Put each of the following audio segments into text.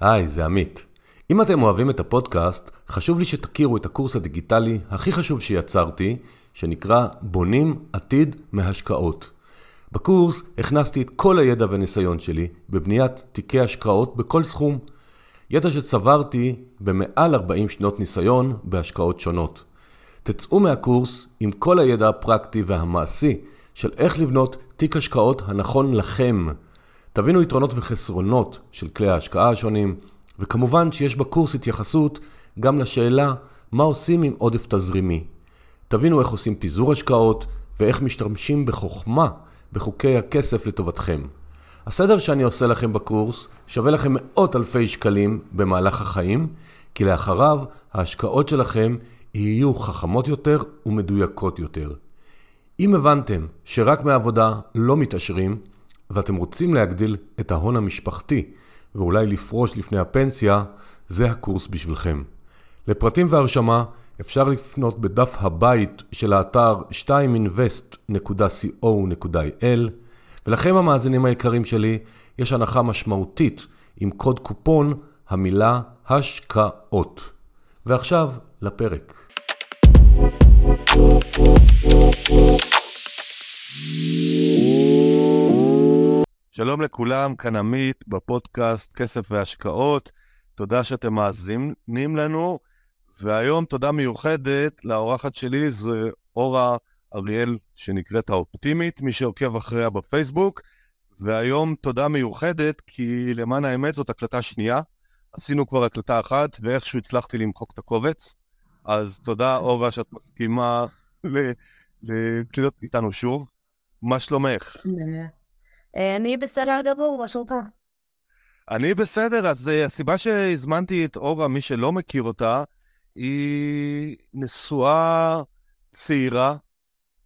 היי, זה עמית. אם אתם אוהבים את הפודקאסט, חשוב לי שתכירו את הקורס הדיגיטלי הכי חשוב שיצרתי, שנקרא בונים עתיד מהשקעות. בקורס הכנסתי את כל הידע וניסיון שלי בבניית תיקי השקעות בכל סכום. ידע שצברתי במעל 40 שנות ניסיון בהשקעות שונות. תצאו מהקורס עם כל הידע הפרקטי והמעשי של איך לבנות תיק השקעות הנכון לכם. תבינו יתרונות וחסרונות של כלי ההשקעה השונים, וכמובן שיש בקורס התייחסות גם לשאלה מה עושים עם עודף תזרימי. תבינו איך עושים פיזור השקעות ואיך משתמשים בחוכמה בחוקי הכסף לטובתכם. הסדר שאני עושה לכם בקורס שווה לכם מאות אלפי שקלים במהלך החיים, כי לאחריו ההשקעות שלכם יהיו חכמות יותר ומדויקות יותר. אם הבנתם שרק מעבודה לא מתעשרים, ואתם רוצים להגדיל את ההון המשפחתי ואולי לפרוש לפני הפנסיה, זה הקורס בשבילכם. לפרטים והרשמה אפשר לפנות בדף הבית של האתר 2invest.co.il ולכם המאזינים היקרים שלי, יש הנחה משמעותית עם קוד קופון המילה השקעות. ועכשיו לפרק. שלום לכולם, כאן עמית בפודקאסט כסף והשקעות. תודה שאתם מאזינים לנו, והיום תודה מיוחדת לאורחת שלי, זה אורה אריאל שנקראת האופטימית, מי שעוקב אחריה בפייסבוק. והיום תודה מיוחדת, כי למען האמת זאת הקלטה שנייה. עשינו כבר הקלטה אחת, ואיכשהו הצלחתי למחוק את הקובץ. אז תודה, אורה, שאת מסכימה לקליטות איתנו שוב. מה שלומך? אה, אני בסדר גמור, מה שלומך? אני בסדר, אז uh, הסיבה שהזמנתי את אורה, מי שלא מכיר אותה, היא נשואה צעירה,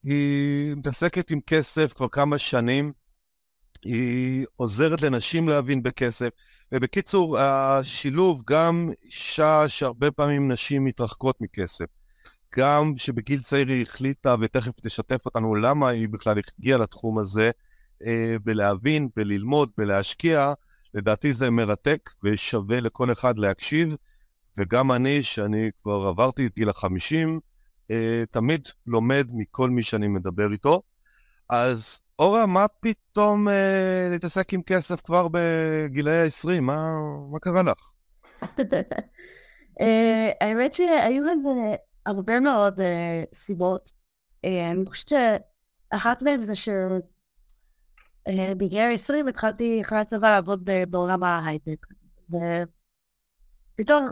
היא מתעסקת עם כסף כבר כמה שנים, היא עוזרת לנשים להבין בכסף, ובקיצור, השילוב, גם אישה שהרבה פעמים נשים מתרחקות מכסף, גם שבגיל צעיר היא החליטה, ותכף תשתף אותנו למה היא בכלל הגיעה לתחום הזה, אה, בלהבין, בללמוד, בלהשקיע, לדעתי זה מרתק ושווה לכל אחד להקשיב, וגם אני, שאני כבר עברתי את גיל החמישים, אה, תמיד לומד מכל מי שאני מדבר איתו. אז אורה, מה פתאום אה, להתעסק עם כסף כבר בגילאי ה-20? מה, מה קרה לך? אה, האמת שהיו לזה הרבה מאוד אה, סיבות. אה, אני חושבת שאחת מהן זה ש... אה, בגיל 20 התחלתי אחרי הצבא לעבוד בעולם ההייטק. ופתאום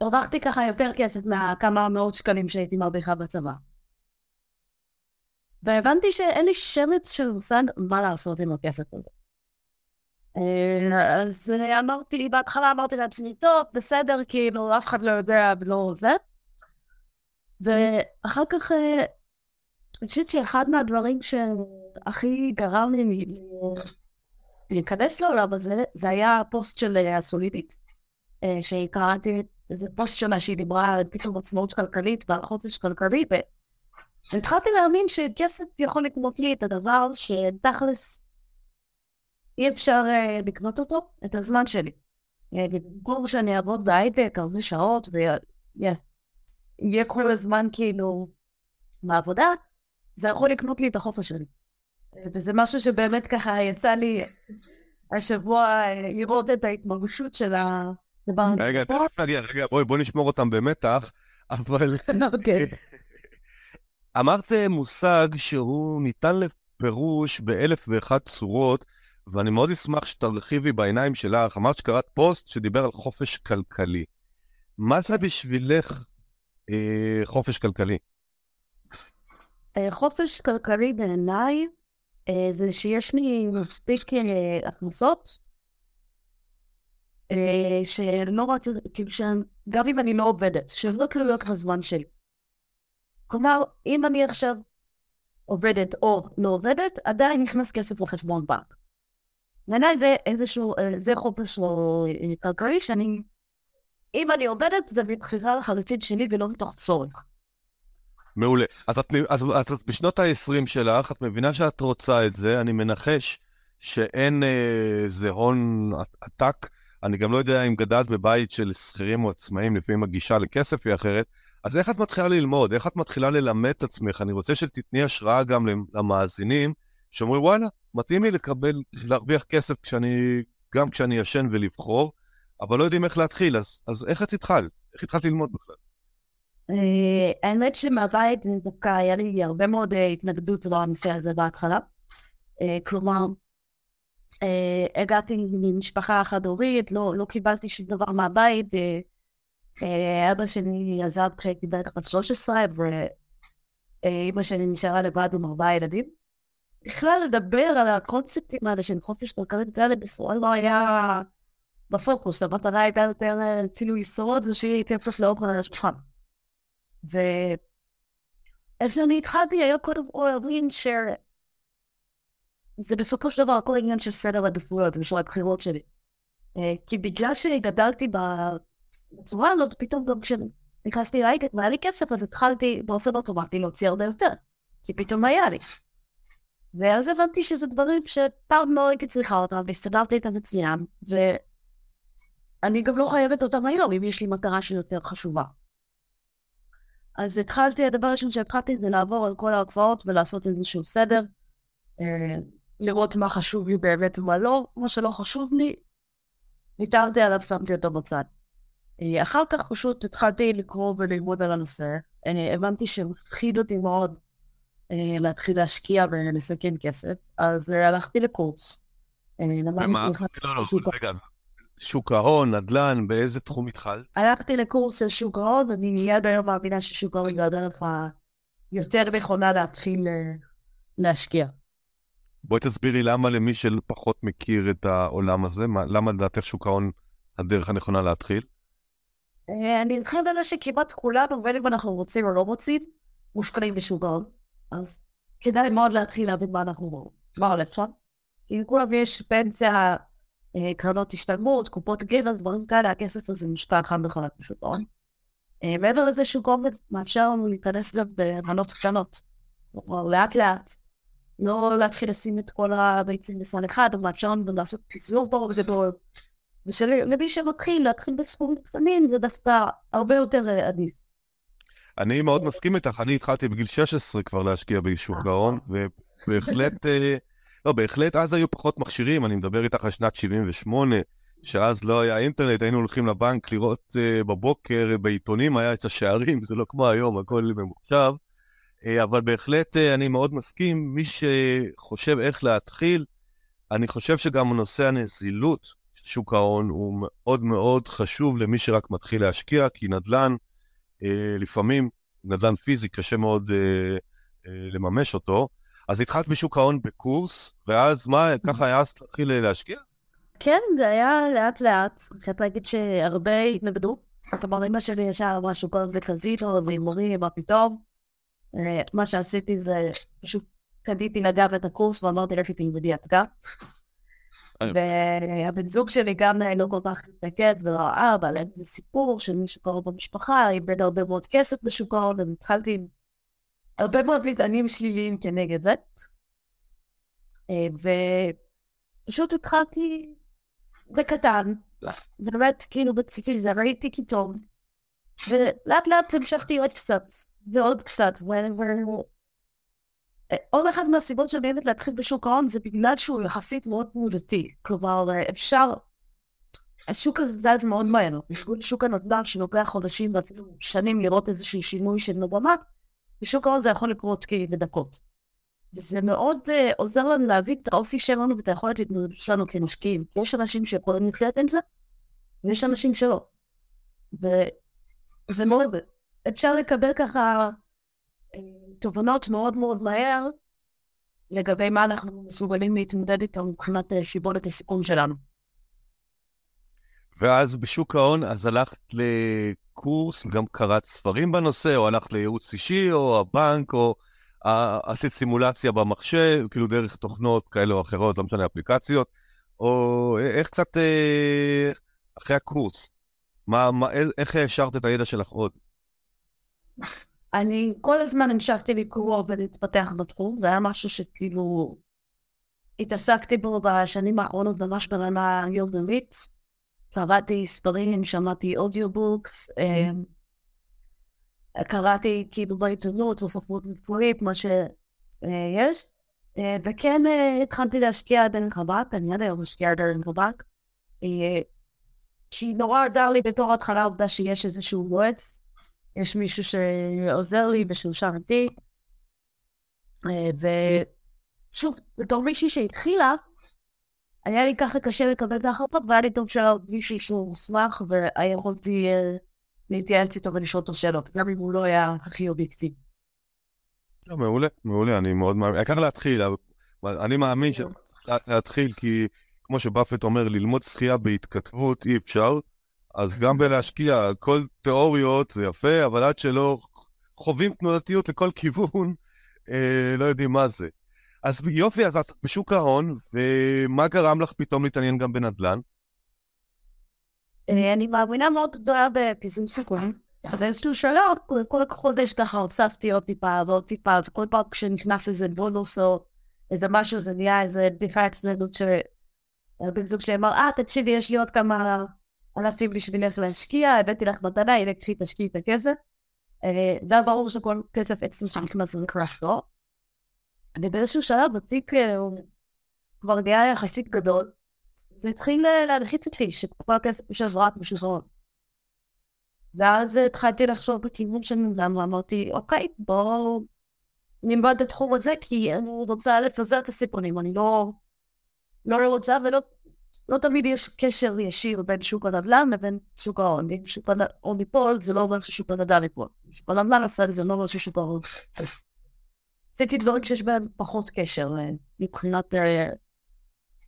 הרווחתי ככה יותר כסף מהכמה מאות שקלים שהייתי מרוויחה בצבא. והבנתי שאין לי שמץ של מושג מה לעשות עם הכסף הזה. אה, אז אמרתי, בהתחלה אמרתי לעצמי, טוב, בסדר, כאילו, אף אחד לא יודע ולא זה. ואחר כך אה, אני חושבת שאחד מהדברים שהכי גרם לי להיכנס לעולם הזה, זה היה הפוסט של אה, הסולידית, אה, שקראתי איזה פוסט שלה שהיא דיברה על פתאום עצמאות כלכלית ועל חופש כלכלי, והתחלתי להאמין שכסף יכול לקנות לי את הדבר שתכלס אי אפשר uh, לקנות אותו, את הזמן שלי. במקום שאני אעבוד בהייטק הרבה שעות ויהיה כל הזמן כאילו בעבודה, זה יכול לקנות לי את החופש שלי. וזה משהו שבאמת ככה יצא לי השבוע אה, לראות את ההתממשות של הדבר הזה. רגע, תכף נגיע, רגע, בואי, בואי נשמור אותם במתח, אבל... אוקיי. אמרת מושג שהוא ניתן לפירוש באלף ואחת צורות, ואני מאוד אשמח שתרחיבי בעיניים שלך. אמרת שקראת פוסט שדיבר על חופש כלכלי. מה זה בשבילך אה, חופש כלכלי? אה, חופש כלכלי בעיניי זה שיש לי מספיק אה, הכנסות שלא רציתי, כאילו שגם אם אני לא עובדת, שהן לא תלויות בזמן שלי. כלומר, אם אני עכשיו עובדת או לא עובדת, עדיין נכנס כסף לחשבון בנק. בעיניי זה איזשהו, זה חופש כלכלי שאני, אם אני עובדת זה מבחירה לחלוטין שלי ולא מתוך צורך. מעולה. אז את, אז, אז בשנות ה-20 שלך, את מבינה שאת רוצה את זה, אני מנחש שאין איזה הון עתק, אני גם לא יודע אם גדלת בבית של שכירים או עצמאים, לפעמים הגישה לכסף היא אחרת, אז איך את מתחילה ללמוד? איך את מתחילה ללמד את עצמך? אני רוצה שתתני השראה גם למאזינים, שאומרים, וואלה, מתאים לי לקבל, להרוויח כסף כשאני, גם כשאני ישן ולבחור, אבל לא יודעים איך להתחיל, אז, אז איך את התחלת? איך התחלת ללמוד בכלל? אה, האמת שמהבית דווקא היה לי הרבה מאוד אה, התנגדות לנושא הזה בהתחלה. אה, כלומר, הגעתי ממשפחה חד-הורית, לא, לא קיבלתי שום דבר מהבית. אבא שלי עזב כשהייתי בערך בת 13, ואימא שלי נשארה לבד עם ארבעה ילדים. בכלל לדבר על הקונספטים האלה של חופש כלכלית כאלה בפועל לא היה בפוקוס, המטרה הייתה יותר כאילו לשרוד ושיהיה כסף לאוכל על השולחן. ואיך שאני התחלתי היה קודם כל להבין שזה בסופו של דבר הכל עניין של סדר עדיפויות ושל הבחירות שלי. אה, כי בגלל שגדלתי בצורה הזאת, פתאום גם כשנכנסתי להייטק והיה לי כסף, אז התחלתי באופן אוטומטי להוציא הרבה יותר. כי פתאום היה לי. ואז הבנתי שזה דברים שפעם לא הייתי צריכה אותם, והסתדרתי איתם מצוין, ואני גם לא חייבת אותם היום, אם יש לי מטרה שהיא יותר חשובה. אז התחלתי, הדבר הראשון שהתחלתי זה לעבור על כל ההרצאות ולעשות איזשהו סדר, אה, לראות מה חשוב לי באמת ומה לא, מה שלא חשוב לי, ויתרתי עליו, שמתי אותו בצד. אה, אחר כך פשוט התחלתי לקרוא וללמוד על הנושא, אני הבנתי שמפחיד אותי מאוד אה, להתחיל להשקיע ולסכן כסף, אז הלכתי לקורס. ומה? לא, לא, רגע, שוק ההון, נדל"ן, באיזה תחום התחלת? הלכתי לקורס של שוק ההון, אני מיד היום מאמינה ששוק ההון זה הדרך היותר נכונה להתחיל אה, להשקיע. בואי תסבירי למה למי שפחות מכיר את העולם הזה, מה, למה לדעתך שוק ההון הדרך הנכונה להתחיל? אה, אני אתחיל בזה שכמעט כולנו, בין אם אנחנו רוצים או לא רוצים, מושקעים בשוק ההון. אז כדאי מאוד להתחיל להבין מה אנחנו, מה הולך שם. כי לכולם יש פנסיה קרנות השתלמות, קופות גבע, דברים כאלה, הכסף הזה מושקע חד וחלק בשוק ההון. אה, מעבר לזה שוק ההון מאפשר לנו להיכנס גם במנות קטנות. כלומר, לאט לאט, לא להתחיל לשים את כל הביצים בסל אחד, אבל מאפשר לנו גם לעשות פיזור ברור גדול. ושלמי שמתחיל להתחיל בסכומים קטנים זה דווקא הרבה יותר אה, עדיף. אני מאוד מסכים איתך, אני התחלתי בגיל 16 כבר להשקיע בשוק ההון, ובהחלט לא, בהחלט אז היו פחות מכשירים, אני מדבר איתך על שנת 78, שאז לא היה אינטרנט, היינו הולכים לבנק לראות uh, בבוקר, בעיתונים היה את השערים, זה לא כמו היום, הכל ממוחשב. Uh, אבל בהחלט uh, אני מאוד מסכים, מי שחושב איך להתחיל, אני חושב שגם נושא הנזילות של שוק ההון הוא מאוד מאוד חשוב למי שרק מתחיל להשקיע, כי נדל"ן, uh, לפעמים, נדל"ן פיזי, קשה מאוד uh, uh, לממש אותו. אז התחלת בשוק ההון בקורס, ואז מה, ככה היה אז להתחיל להשקיע? כן, זה היה לאט לאט. אני חייבת להגיד שהרבה התנגדו. כלומר, אמא שלי ישר אמרה שוק ההון זה קזינו, זה הימורים, מה פתאום. אה, מה שעשיתי זה פשוט קניתי לגב את הקורס ואמרתי לכי תלמדי התקה. והבן זוג שלי גם לא כל כך התנגד וראה, אבל אין איזה סיפור של מישהו קרוב במשפחה, איבד הרבה מאוד כסף בשוק ההון, אז התחלתי עם הרבה מאוד מטענים שליליים כנגד זה. אה, ופשוט התחלתי בקטן, באמת כאילו בציפי זה ראיתי כי טוב, ולאט לאט המשכתי עוד קצת, ועוד קצת, עוד אחת מהסיבות שאני אוהבת להתחיל בשוק ההון זה בגלל שהוא יחסית מאוד תנודתי, כלומר אפשר, השוק הזה זז מאוד מהר, בניגוד לשוק הנדל"ן שלוקח חודשים ואפילו שנים לראות איזשהו שינוי של מגמה, בשוק ההון זה יכול לקרות כאילו. וזה מאוד uh, עוזר לנו להבין את האופי שלנו ואת היכולת להתמודדות שלנו כמשקיעים. יש אנשים שיכולים לחיות עם זה, ויש אנשים שלא. וזה מאוד, אפשר לקבל ככה uh, תובנות מאוד מאוד מהר לגבי מה אנחנו מסוגלים להתמודד איתו מבחינת uh, שיבולת הסיכון שלנו. ואז בשוק ההון, אז הלכת קורס, גם קראת ספרים בנושא, או הלכת לייעוץ אישי, או הבנק, או עשית סימולציה במחשב, כאילו דרך תוכנות כאלה או אחרות, לא משנה, אפליקציות, או איך קצת אה, אחרי הקורס, מה, מה, איך העשרת את הידע שלך עוד? אני כל הזמן המשכתי לקרוא ולהתפתח בתחום, זה היה משהו שכאילו התעסקתי בו בשנים האחרונות ממש ברמה יומיומית. קראתי ספרים, שמעתי אודיובוקס, קראתי כאילו בעיתונות וספרות מקצועית, מה שיש, וכן התחלתי להשקיע דרך הבנק, אני עד היום משקיעה דרך הבנק, שהיא נורא עזר לי בתור התחלה העובדה שיש איזשהו יועץ, יש מישהו שעוזר לי ושהוא שם איתי, ושוב, בתור מישהי שהתחילה, היה לי ככה קשה לקבל את ההחלטות, והיה לי טוב שהיה מישהי שהוא מוסמך, ויכולתי להתייעץ איתו ולשאול אותו שאלות, גם אם הוא לא היה הכי אובייקטיבי. לא, מעולה, מעולה, אני מאוד מאמין. העיקר להתחיל, אני מאמין שצריך להתחיל, כי כמו שבאפט אומר, ללמוד שחייה בהתכתבות אי אפשר, אז גם בלהשקיע כל תיאוריות זה יפה, אבל עד שלא חווים תנודתיות לכל כיוון, אה, לא יודעים מה זה. אז יופי, אז את בשוק ההון, ומה גרם לך פתאום להתעניין גם בנדל"ן? אה, אני מאמינה מאוד גדולה בפיזור סיכון. באיזשהו שלב, כל חודש ככה הוצפתי עוד טיפה ועוד טיפה, וכל פעם כשנכנס איזה בונוס או איזה משהו, זה נהיה איזה בדיחה אצלנו שהבן זוג שלי אמר, אה, תקשיבי, יש לי עוד כמה אלפים בשבילך להשקיע, הבאתי לך מתנה, הנה, תשקיעי את הכסף. אה, זה היה ברור שכל כסף אצלנו שנכנס זה נקרא לא. ובאיזשהו שלב התיק אה, כבר נהיה יחסית גדול, זה התחיל אה, להלחיץ אותי, שכל הכסף יושב רק בשחרון. ואז התחלתי לחשוב בכיוון של נדל"ן, ואמרתי, אוקיי, בואו נלמד את התחום הזה, כי אני רוצה לפזר את הסיפונים, אני לא, לא רוצה ולא לא תמיד יש קשר ישיר בין שוק הנדל"ן לבין שוק ההון. אם שוק ההון ייפול, זה לא אומר ששוק הנדל"ן ייפול. שוק הנדל"ן נפל, זה לא אומר ששוק ההון. עשיתי דברים שיש בהם פחות קשר אה, מבחינת אה,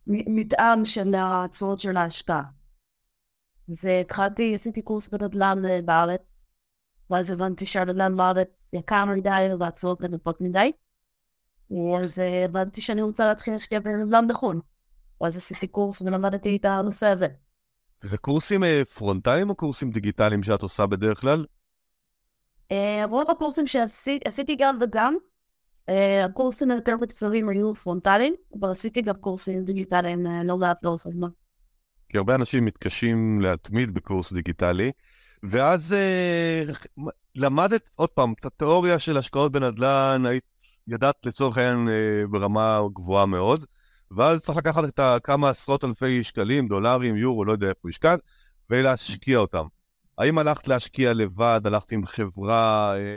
מטען של הצורות של ההשקעה. אז התחלתי, עשיתי קורס בנדל"ן אה, בארץ, ואז הבנתי שהנדל"ן בארץ יקר מדי והתשואות נמוכות מדי. אז הבנתי שאני רוצה להתחיל להשקיע בנדל"ן בחו"ל. ואז עשיתי קורס ולמדתי את הנושא הזה. וזה קורסים פרונטליים או קורסים דיגיטליים שאת עושה בדרך כלל? רוב הקורסים שעשיתי גם וגם, הקורסים היותר מקצועיים היו פרונטליים, אבל עשיתי גם קורסים דיגיטליים אה, לא מעט לאורך הזמן. כי הרבה אנשים מתקשים להתמיד בקורס דיגיטלי, ואז אה, למדת עוד פעם את התיאוריה של השקעות בנדל"ן, היית, ידעת לצורך העניין אה, ברמה גבוהה מאוד, ואז צריך לקחת את כמה עשרות אלפי שקלים, דולרים, יורו, לא יודע איפה השקעת, ולהשקיע אותם. האם הלכת להשקיע לבד, הלכת עם חברה, אה,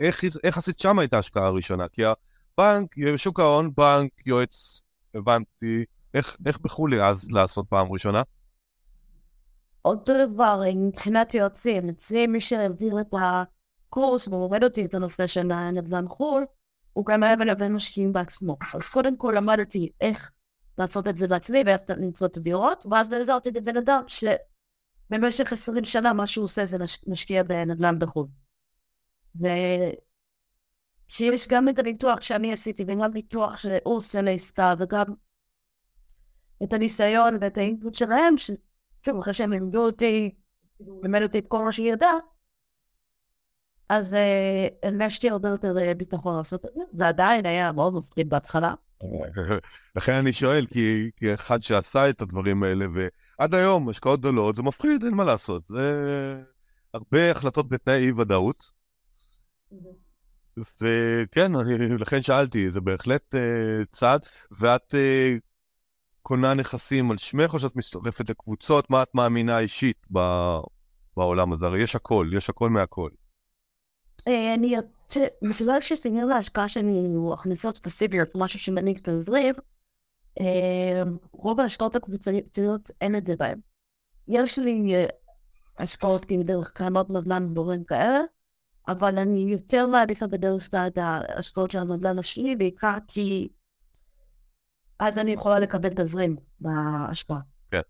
איך, איך עשית שם את ההשקעה הראשונה? כי הבנק, שוק ההון, בנק, יועץ, הבנתי, איך, איך בחו"ל אז לעשות פעם ראשונה? אותו דבר מבחינת יועצים, אצלי מי שהעביר את הקורס ומלמד אותי את הנושא של נדל"ן חו"ל, הוא גם היה מלווה משקיעים בעצמו. אז קודם כל למדתי איך לעשות את זה בעצמי ואיך למצוא את הדירות, ואז נעזרתי לבן אדם שבמשך עשרים שנה מה שהוא עושה זה משקיע בנדל"ן בחו"ל. ושיש גם את הניתוח שאני עשיתי וגם ניתוח שהוא עושה לעסקה וגם את הניסיון ואת האינפוט שלהם, ששוב, אחרי שהם לימדו אותי, לימד אותי את כל מה שהיא ידעה, אז הרגשתי הרבה יותר ביטחון לעשות את זה, ועדיין היה מאוד מפחיד בהתחלה. לכן אני שואל, כי, כי אחד שעשה את הדברים האלה, ועד היום השקעות גדולות, זה מפחיד, אין מה לעשות. זה הרבה החלטות בתנאי אי-ודאות. וכן, אני לכן שאלתי, זה בהחלט uh, צעד, ואת uh, קונה נכסים על שמך, או שאת מצטרפת לקבוצות? מה את מאמינה אישית בעולם הזה? הרי יש הכל, יש הכל מהכל. אה, אני, בגלל שסגנון להשקעה שלי הוא הכנסות פסיביות, משהו שמניק תזריב, רוב ההשקעות הקבוצתיות אין את זה בהן. יש לי השקעות כאילו דרך קרנות נדל"ן ודברים כאלה, אבל אני יותר מעדיפה בדרך כלל את ההשקעות של הנדל"ן השני, בעיקר כי אז אני יכולה לקבל תזרים בהשקעה. כן,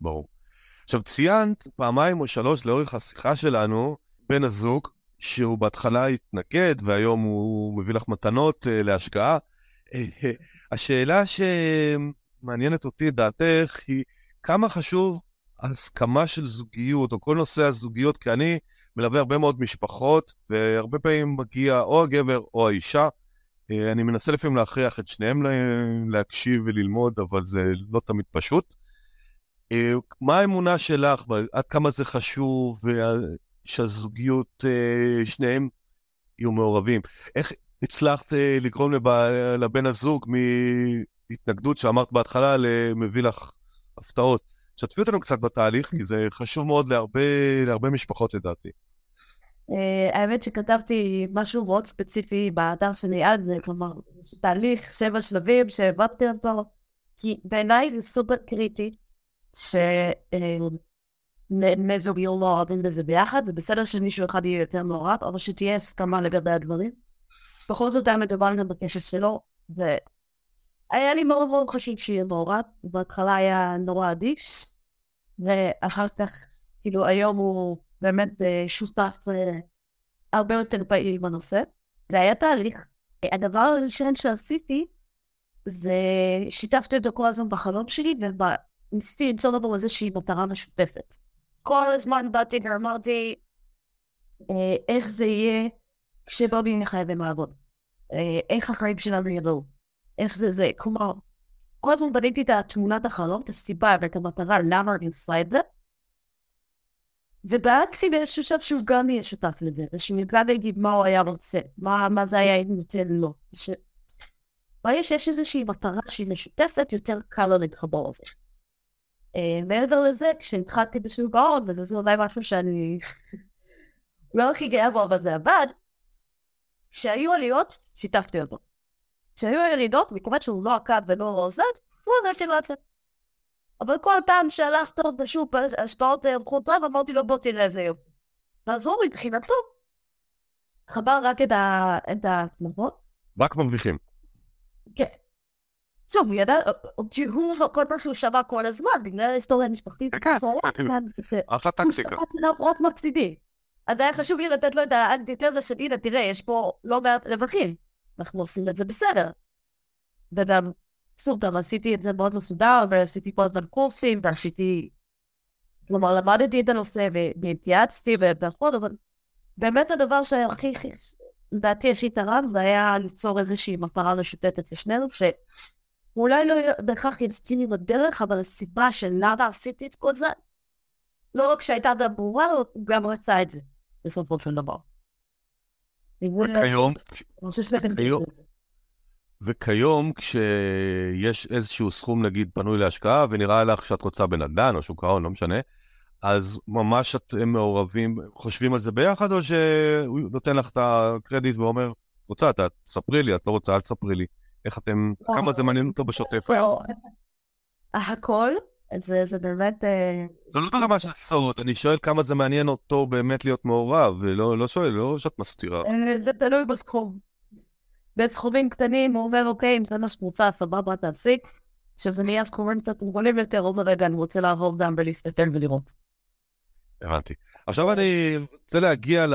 ברור. עכשיו, ציינת פעמיים או שלוש לאורך השיחה שלנו, בן הזוג, שהוא בהתחלה התנגד והיום הוא מביא לך מתנות uh, להשקעה. Uh, השאלה שמעניינת אותי, דעתך, היא כמה חשוב הסכמה של זוגיות, או כל נושא הזוגיות, כי אני מלווה הרבה מאוד משפחות, והרבה פעמים מגיע או הגבר או האישה. אה, אני מנסה לפעמים להכריח את שניהם להקשיב וללמוד, אבל זה לא תמיד פשוט. אה, מה האמונה שלך, עד כמה זה חשוב שהזוגיות, אה, שניהם יהיו מעורבים? איך הצלחת לגרום לבן הזוג מהתנגדות שאמרת בהתחלה למביא לך הפתעות? שתפי אותנו קצת בתהליך, כי זה חשוב מאוד להרבה, להרבה משפחות לדעתי. האמת שכתבתי משהו מאוד ספציפי באתר שלי על זה, כלומר, תהליך שבע שלבים שהבנתי אותו, כי בעיניי זה סופר קריטי שבני זוג יהיו מעורבים בזה ביחד, זה בסדר שמישהו אחד יהיה יותר מעורב, אבל שתהיה הסכמה לגבי הדברים. בכל זאת היה מדובר גם בקשר שלו, והיה לי מאוד מאוד חשוב שיהיה מעורב, בהתחלה היה נורא אדיש, ואחר כך, כאילו היום הוא באמת אה, שותף אה, הרבה יותר פעיל בנושא. זה היה תהליך. הדבר הראשון שעשיתי, זה שיתפתי אותו כל הזמן בחלום שלי, וניסיתי למצוא לנו איזושהי מטרה משותפת. כל הזמן באתי ואמרתי, אה, איך זה יהיה כשבובי יהיה חייבים לעבוד. איך החיים שלנו יבואו. איך זה זה. כלומר, כל הזמן בניתי את תמונת החלום, את הסיבה ואת המטרה למה אני עושה את זה. ובדקתי באיזשהו שלב שהוא גם יהיה שותף לזה, ושהוא גם יגיד מה הוא היה רוצה, מה, מה זה היה נותן לו. ש... ברגע שיש איזושהי מטרה שהיא משותפת, יותר קל לו להתחבר לזה. Uh, מעבר לזה, כשהתחלתי בשוק ההון, וזה אולי משהו שאני לא הכי גאה בו, אבל זה עבד, כשהיו עליות, שיתפתי אותו. כשהיו ירידות, מכיוון שהוא לא עקד ולא עוזד, הוא הרגשתי לצאת. אבל כל פעם שהלך טוב בשוק השפעות הלכו טוב, אמרתי לו בוא תראה איזה יופי. ואז הוא מבחינתו חבר רק את ההצלחות. רק מרוויחים. כן. שוב, הוא ידע, הוא כל פעם שהוא שמע כל הזמן, בגלל ההיסטוריה המשפחתית. כן, אחלה טקסיקה. רק מפסידי. אז היה חשוב לי לתת לו את האנטיתזה של הנה, תראה, יש פה לא מעט רווחים. אנחנו עושים את זה בסדר. וגם, סוף גם עשיתי את זה מאוד מסודר, ועשיתי כל הזמן קורסים, ועשיתי... כלומר, למדתי את הנושא והתייעצתי והכל, אבל באמת הדבר שהכי, לדעתי יש יתרם, זה היה ליצור איזושהי מטרה משותפת לשנינו, שאולי לא בהכרח יסכים לי בדרך, אבל הסיבה של למה עשיתי את כל זה, לא רק שהייתה דה ברורה, הוא גם רצה את זה, בסופו של דבר. וכיום, וכיום כשיש איזשהו סכום נגיד פנוי להשקעה ונראה לך שאת רוצה בנדל"ן או שוק ההון, לא משנה, אז ממש אתם מעורבים, חושבים על זה ביחד, או שהוא נותן לך את הקרדיט ואומר, רוצה, אתה תספרי לי, את לא רוצה, אל תספרי לי. איך אתם, כמה זה מעניין אותו בשוטף? הכל, זה, זה באמת... אה, זה לא ברמה של סוד, אני שואל כמה זה מעניין אותו באמת להיות מעורב, ולא לא שואל, לא שאת מסתירה. אה, זה תלוי בסכום. בסכומים קטנים הוא אומר, אוקיי, אם זה מה רוצה, סבבה, תעשי. כשזה נהיה סכומים קצת גדולים יותר, אומר, רגע, אני רוצה לעבור גם ולהסתכל ולראות. הבנתי. עכשיו אני רוצה להגיע ל...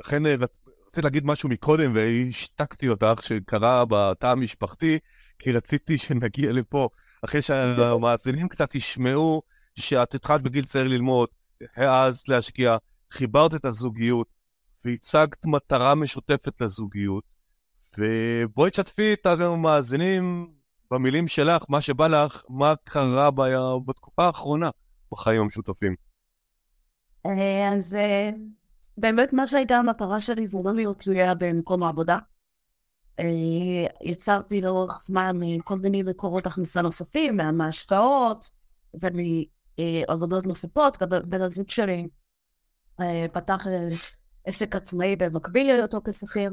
לכן אה, רציתי להגיד משהו מקודם והשתקתי אותך שקרה בתא המשפחתי, כי רציתי שנגיע לפה, אחרי שהמאזינים קצת ישמעו שאת התחלת בגיל צעיר ללמוד, העזת להשקיע, חיברת את הזוגיות והצגת מטרה משותפת לזוגיות, ובואי תשתפי את המאזינים במילים שלך, מה שבא לך, מה קרה בתקופה האחרונה בחיים המשותפים. אה, אז אה, באמת מה שהייתה המטרה שלי זה לא להיות תלויה במקום העבודה. אה, יצרתי לאורך זמן כל מיני מקורות הכנסה נוספים, מהשקעות ומעבודות נוספות. בן הזוג שלי פתח עסק עצמאי במקביל להיותו כשכיר,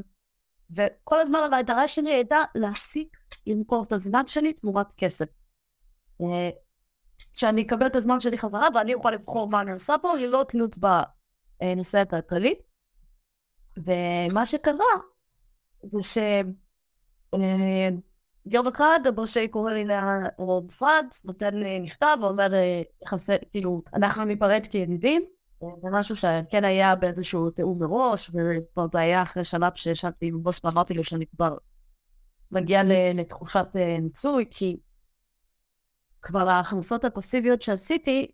וכל הזמן המטרה שלי הייתה להפסיק למכור את הזמן שלי תמורת כסף. שאני אקבל את הזמן שלי חזרה ואני אוכל לבחור מה אני עושה פה, ללא תלות בנושא הכלכלי. ומה שקרה זה ש... אה, יום אחד הבושי קורא לי למשרד, נותן לי מכתב ואומר, יחסי, כאילו, אנחנו ניפרד כידידים. זה משהו שכן היה באיזשהו תיאום מראש, וכבר זה היה אחרי שנה שישבתי עם בוס ואמרתי לו שאני כבר מגיע לתחושת אה, ניצוי, כי כבר ההכנסות הפסיביות שעשיתי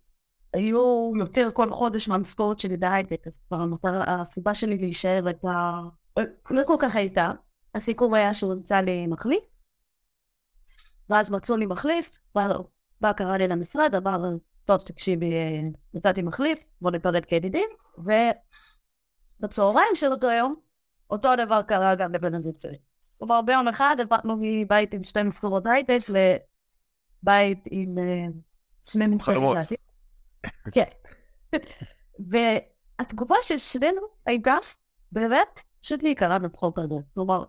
היו יותר כל חודש מהמשכורת שלי בהייטק, אז כבר הסיבה שלי להישאר הייתה, לא כל כך הייתה. הסיכום היה שהוא נמצא לי מחליף, ואז מצאו לי מחליף, בא קרא לי למשרד, אמר, טוב, תקשיבי, אה, מצאתי מחליף, בוא ניפרד כידידים, ובצהריים של אותו יום, אותו הדבר קרה גם לבן הזוג שלי. כלומר, ביום אחד הפכנו מבית עם שתי משכורות הייטק לבית עם אה, שני. מומחים. כן. והתגובה של שנינו הייתה, באמת, פשוט להיקרא בצחוק הזה. כלומר,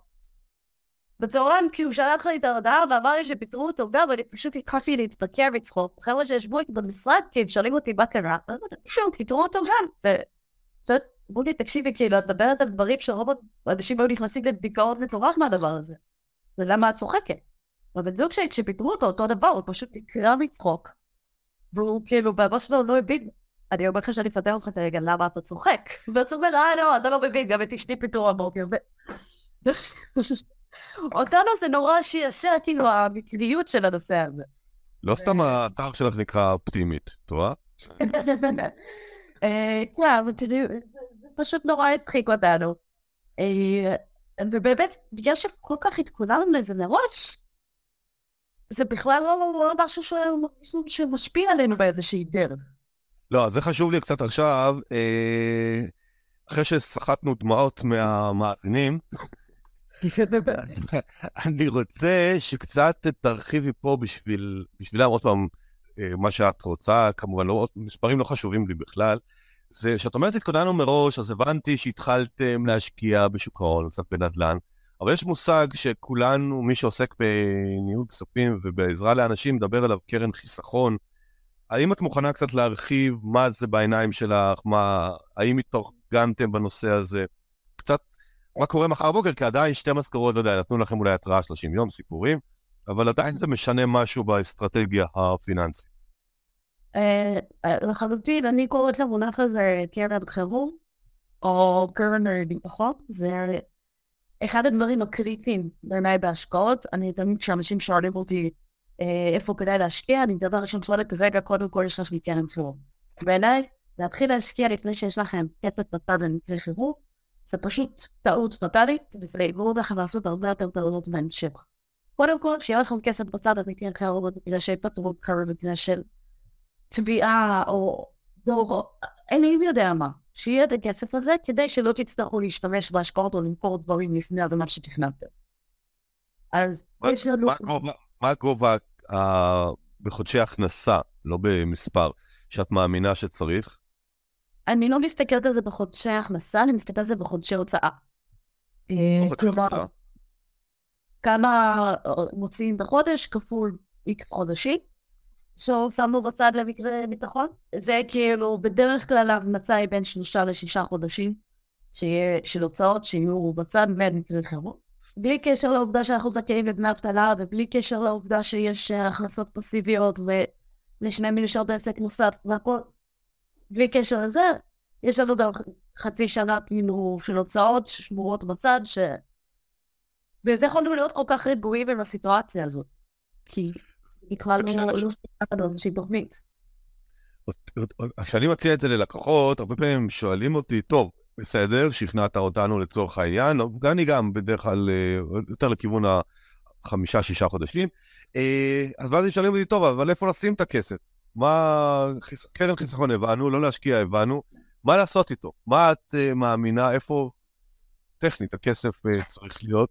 בצהריים כאילו שלח לי את ההודעה ואמר לי שפיטרו אותו גם, ואני פשוט התחלתי להתפקר מצחוק. חבר'ה שישבו איתי במשרד, כאילו, שואלים אותי מה קרה, שוב, פיטרו אותו גם. אמרו לי, תקשיבי, כאילו, את מדברת על דברים שרוב האנשים היו נכנסים לדיכאון מטורף מהדבר הזה. זה למה את צוחקת. והבן זוג שלי, כשפיטרו אותו, אותו דבר, הוא פשוט נקרע מצחוק. והוא כאילו, באבא שלו לא הבין, אני אומר לך שאני אפטר אותך כרגע, למה אתה צוחק? ואז הוא אומר, אה, לא, אתה לא מבין, גם את אשתי פיטרו הבוקר. אותנו זה נורא שישר, כאילו, המקריות של הנושא הזה. לא סתם האתר שלך נקרא אופטימית, את רואה? אה, כן, אבל תראו, זה פשוט נורא הדחיק אותנו. אה, ובאמת, בגלל שכל כך התכוננו לזה מראש, זה בכלל לא משהו שמשפיע עלינו באיזושהי דרך. לא, זה חשוב לי קצת עכשיו, אה, אחרי שסחטנו דמעות מהמאזינים, אני רוצה שקצת תרחיבי פה בשביל, בשבילם, עוד פעם, אה, מה שאת רוצה, כמובן, לא, מספרים לא חשובים לי בכלל. זה שאת אומרת התכוננו מראש, אז הבנתי שהתחלתם להשקיע בשוק ההון, קצת בנדל"ן, אבל יש מושג שכולנו, מי שעוסק בניהול כספים ובעזרה לאנשים, מדבר עליו קרן חיסכון. האם את מוכנה קצת להרחיב מה זה בעיניים שלך, מה, האם התארגנתם בנושא הזה? קצת מה קורה מחר בבוקר, כי עדיין שתי משכורות, לא יודע, נתנו לכם אולי התראה 30 יום, סיפורים, אבל עדיין זה משנה משהו באסטרטגיה הפיננסית. אה, לחלוטין, אני קוראת למונח הזה קרן חירום, או קרן ביטחון, זה אחד הדברים הקריטיים בעיניי בהשקעות. אני תמיד כשאנשים שואלים אותי אה, איפה כדאי להשקיע, אני דבר ראשון שואלת, רגע, קודם כל יש לי קרן חירום. בעיניי, להתחיל להשקיע לפני שיש לכם כסף בצד במקרה חירום, זה פשוט טעות פטאלית, וזה יגרום לכם לעשות הרבה יותר טעויות בהמשך. קודם כל, שיהיה לכם כסף בצד במקרה חירום, במקרה של פטרות קרה, במקרה של תביעה או דור, לי יודע מה. שיהיה את הכסף הזה כדי שלא תצטרכו להשתמש בהשקעות או למכור דברים לפני הזמן שתכננתם. אז יש לנו... מה הגובה בחודשי הכנסה, לא במספר, שאת מאמינה שצריך? אני לא מסתכלת על זה בחודשי הכנסה, אני מסתכלת על זה בחודשי הוצאה. אה, כלומר, כמה מוציאים בחודש כפול איקס חודשי, ששמנו בצד למקרה ביטחון. זה כאילו, בדרך כלל ההמלצה היא בין שלושה לשישה חודשים של הוצאות שיהיו בצד למקרה חירום. בלי קשר לעובדה שאנחנו זכאים לדמי אבטלה, ובלי קשר לעובדה שיש אה, הכנסות פסיביות ולשני מילישעות עסק נוסף והכל. בלי קשר לזה, יש לנו גם חצי שנה כאילו של הוצאות שמורות בצד, ש... וזה יכולנו להיות כל כך רגועים עם הסיטואציה הזאת. כי בכלל לא שומעת לנו איזושהי תוכנית. כשאני מציע את זה ללקוחות, הרבה פעמים שואלים אותי, טוב, בסדר, שכנעת אותנו לצורך העניין, אני גם בדרך כלל אה, יותר לכיוון החמישה-שישה חודשים, אה, אז ואז שואלים אותי, טוב, אבל איפה לשים את הכסף? מה, קרן חיסכון הבנו, לא להשקיע הבנו, מה לעשות איתו? מה את uh, מאמינה, איפה טכנית הכסף uh, צריך להיות?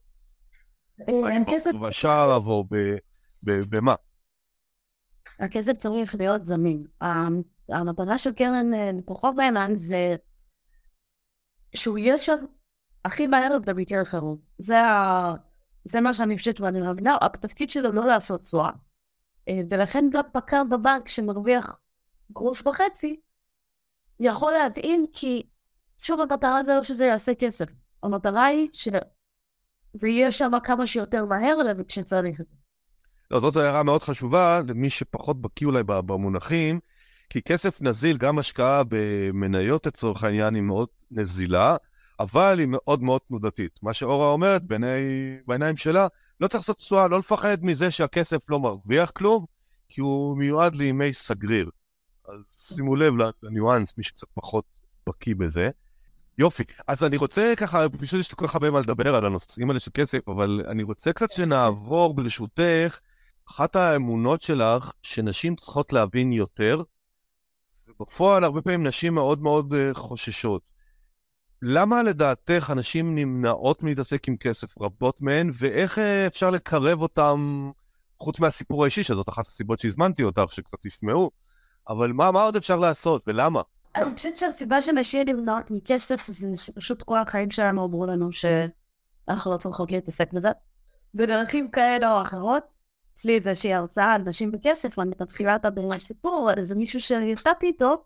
אין כסף... בשער או במה? הכסף צריך להיות זמין. המטרה של קרן לקוחות נאמן זה שהוא יהיה שם הכי מהר במקרה חירום. זה, ה... זה מה שאני חושבת ואני מאמינה, התפקיד שלו לא לעשות תשואה. אה, ולכן גם פקר בבנק שמרוויח גרוש וחצי, יכול להתאים כי, שוב, המטרה זה לא שזה יעשה כסף. המטרה היא שזה יהיה שם כמה שיותר מהר כשצריך את זה. לא, זאת הערה מאוד חשובה למי שפחות בקיא אולי במונחים, כי כסף נזיל, גם השקעה במניות לצורך העניין היא מאוד נזילה, אבל היא מאוד מאוד תנודתית. מה שאורה אומרת בעיני, בעיניים שלה, לא צריך לעשות תשואה, לא לפחד מזה שהכסף לא מרוויח כלום, כי הוא מיועד לימי סגריר. אז שימו לב לניואנס, מי שקצת פחות בקיא בזה. יופי, אז אני רוצה ככה, פשוט יש לי כל כך הרבה מה לדבר על הנושאים האלה של כסף, אבל אני רוצה קצת שנעבור ברשותך אחת האמונות שלך שנשים צריכות להבין יותר, ובפועל הרבה פעמים נשים מאוד מאוד אה, חוששות. למה לדעתך אנשים נמנעות מלהתעסק עם כסף, רבות מהן, ואיך אה, אפשר לקרב אותם, חוץ מהסיפור האישי, שזאת אחת הסיבות שהזמנתי אותך, שקצת תשמעו, אבל מה, מה עוד אפשר לעשות ולמה? אני חושבת שהסיבה שנשים נמנעות מכסף זה שפשוט כל החיים שלנו אמרו לנו שאנחנו לא צריכות להתעסק בזה. בדרכים כאלה או אחרות, יש לי איזושהי הרצאה על נשים בכסף, ואני מתחילה את הסיפור על איזה מישהו שיצאתי איתו,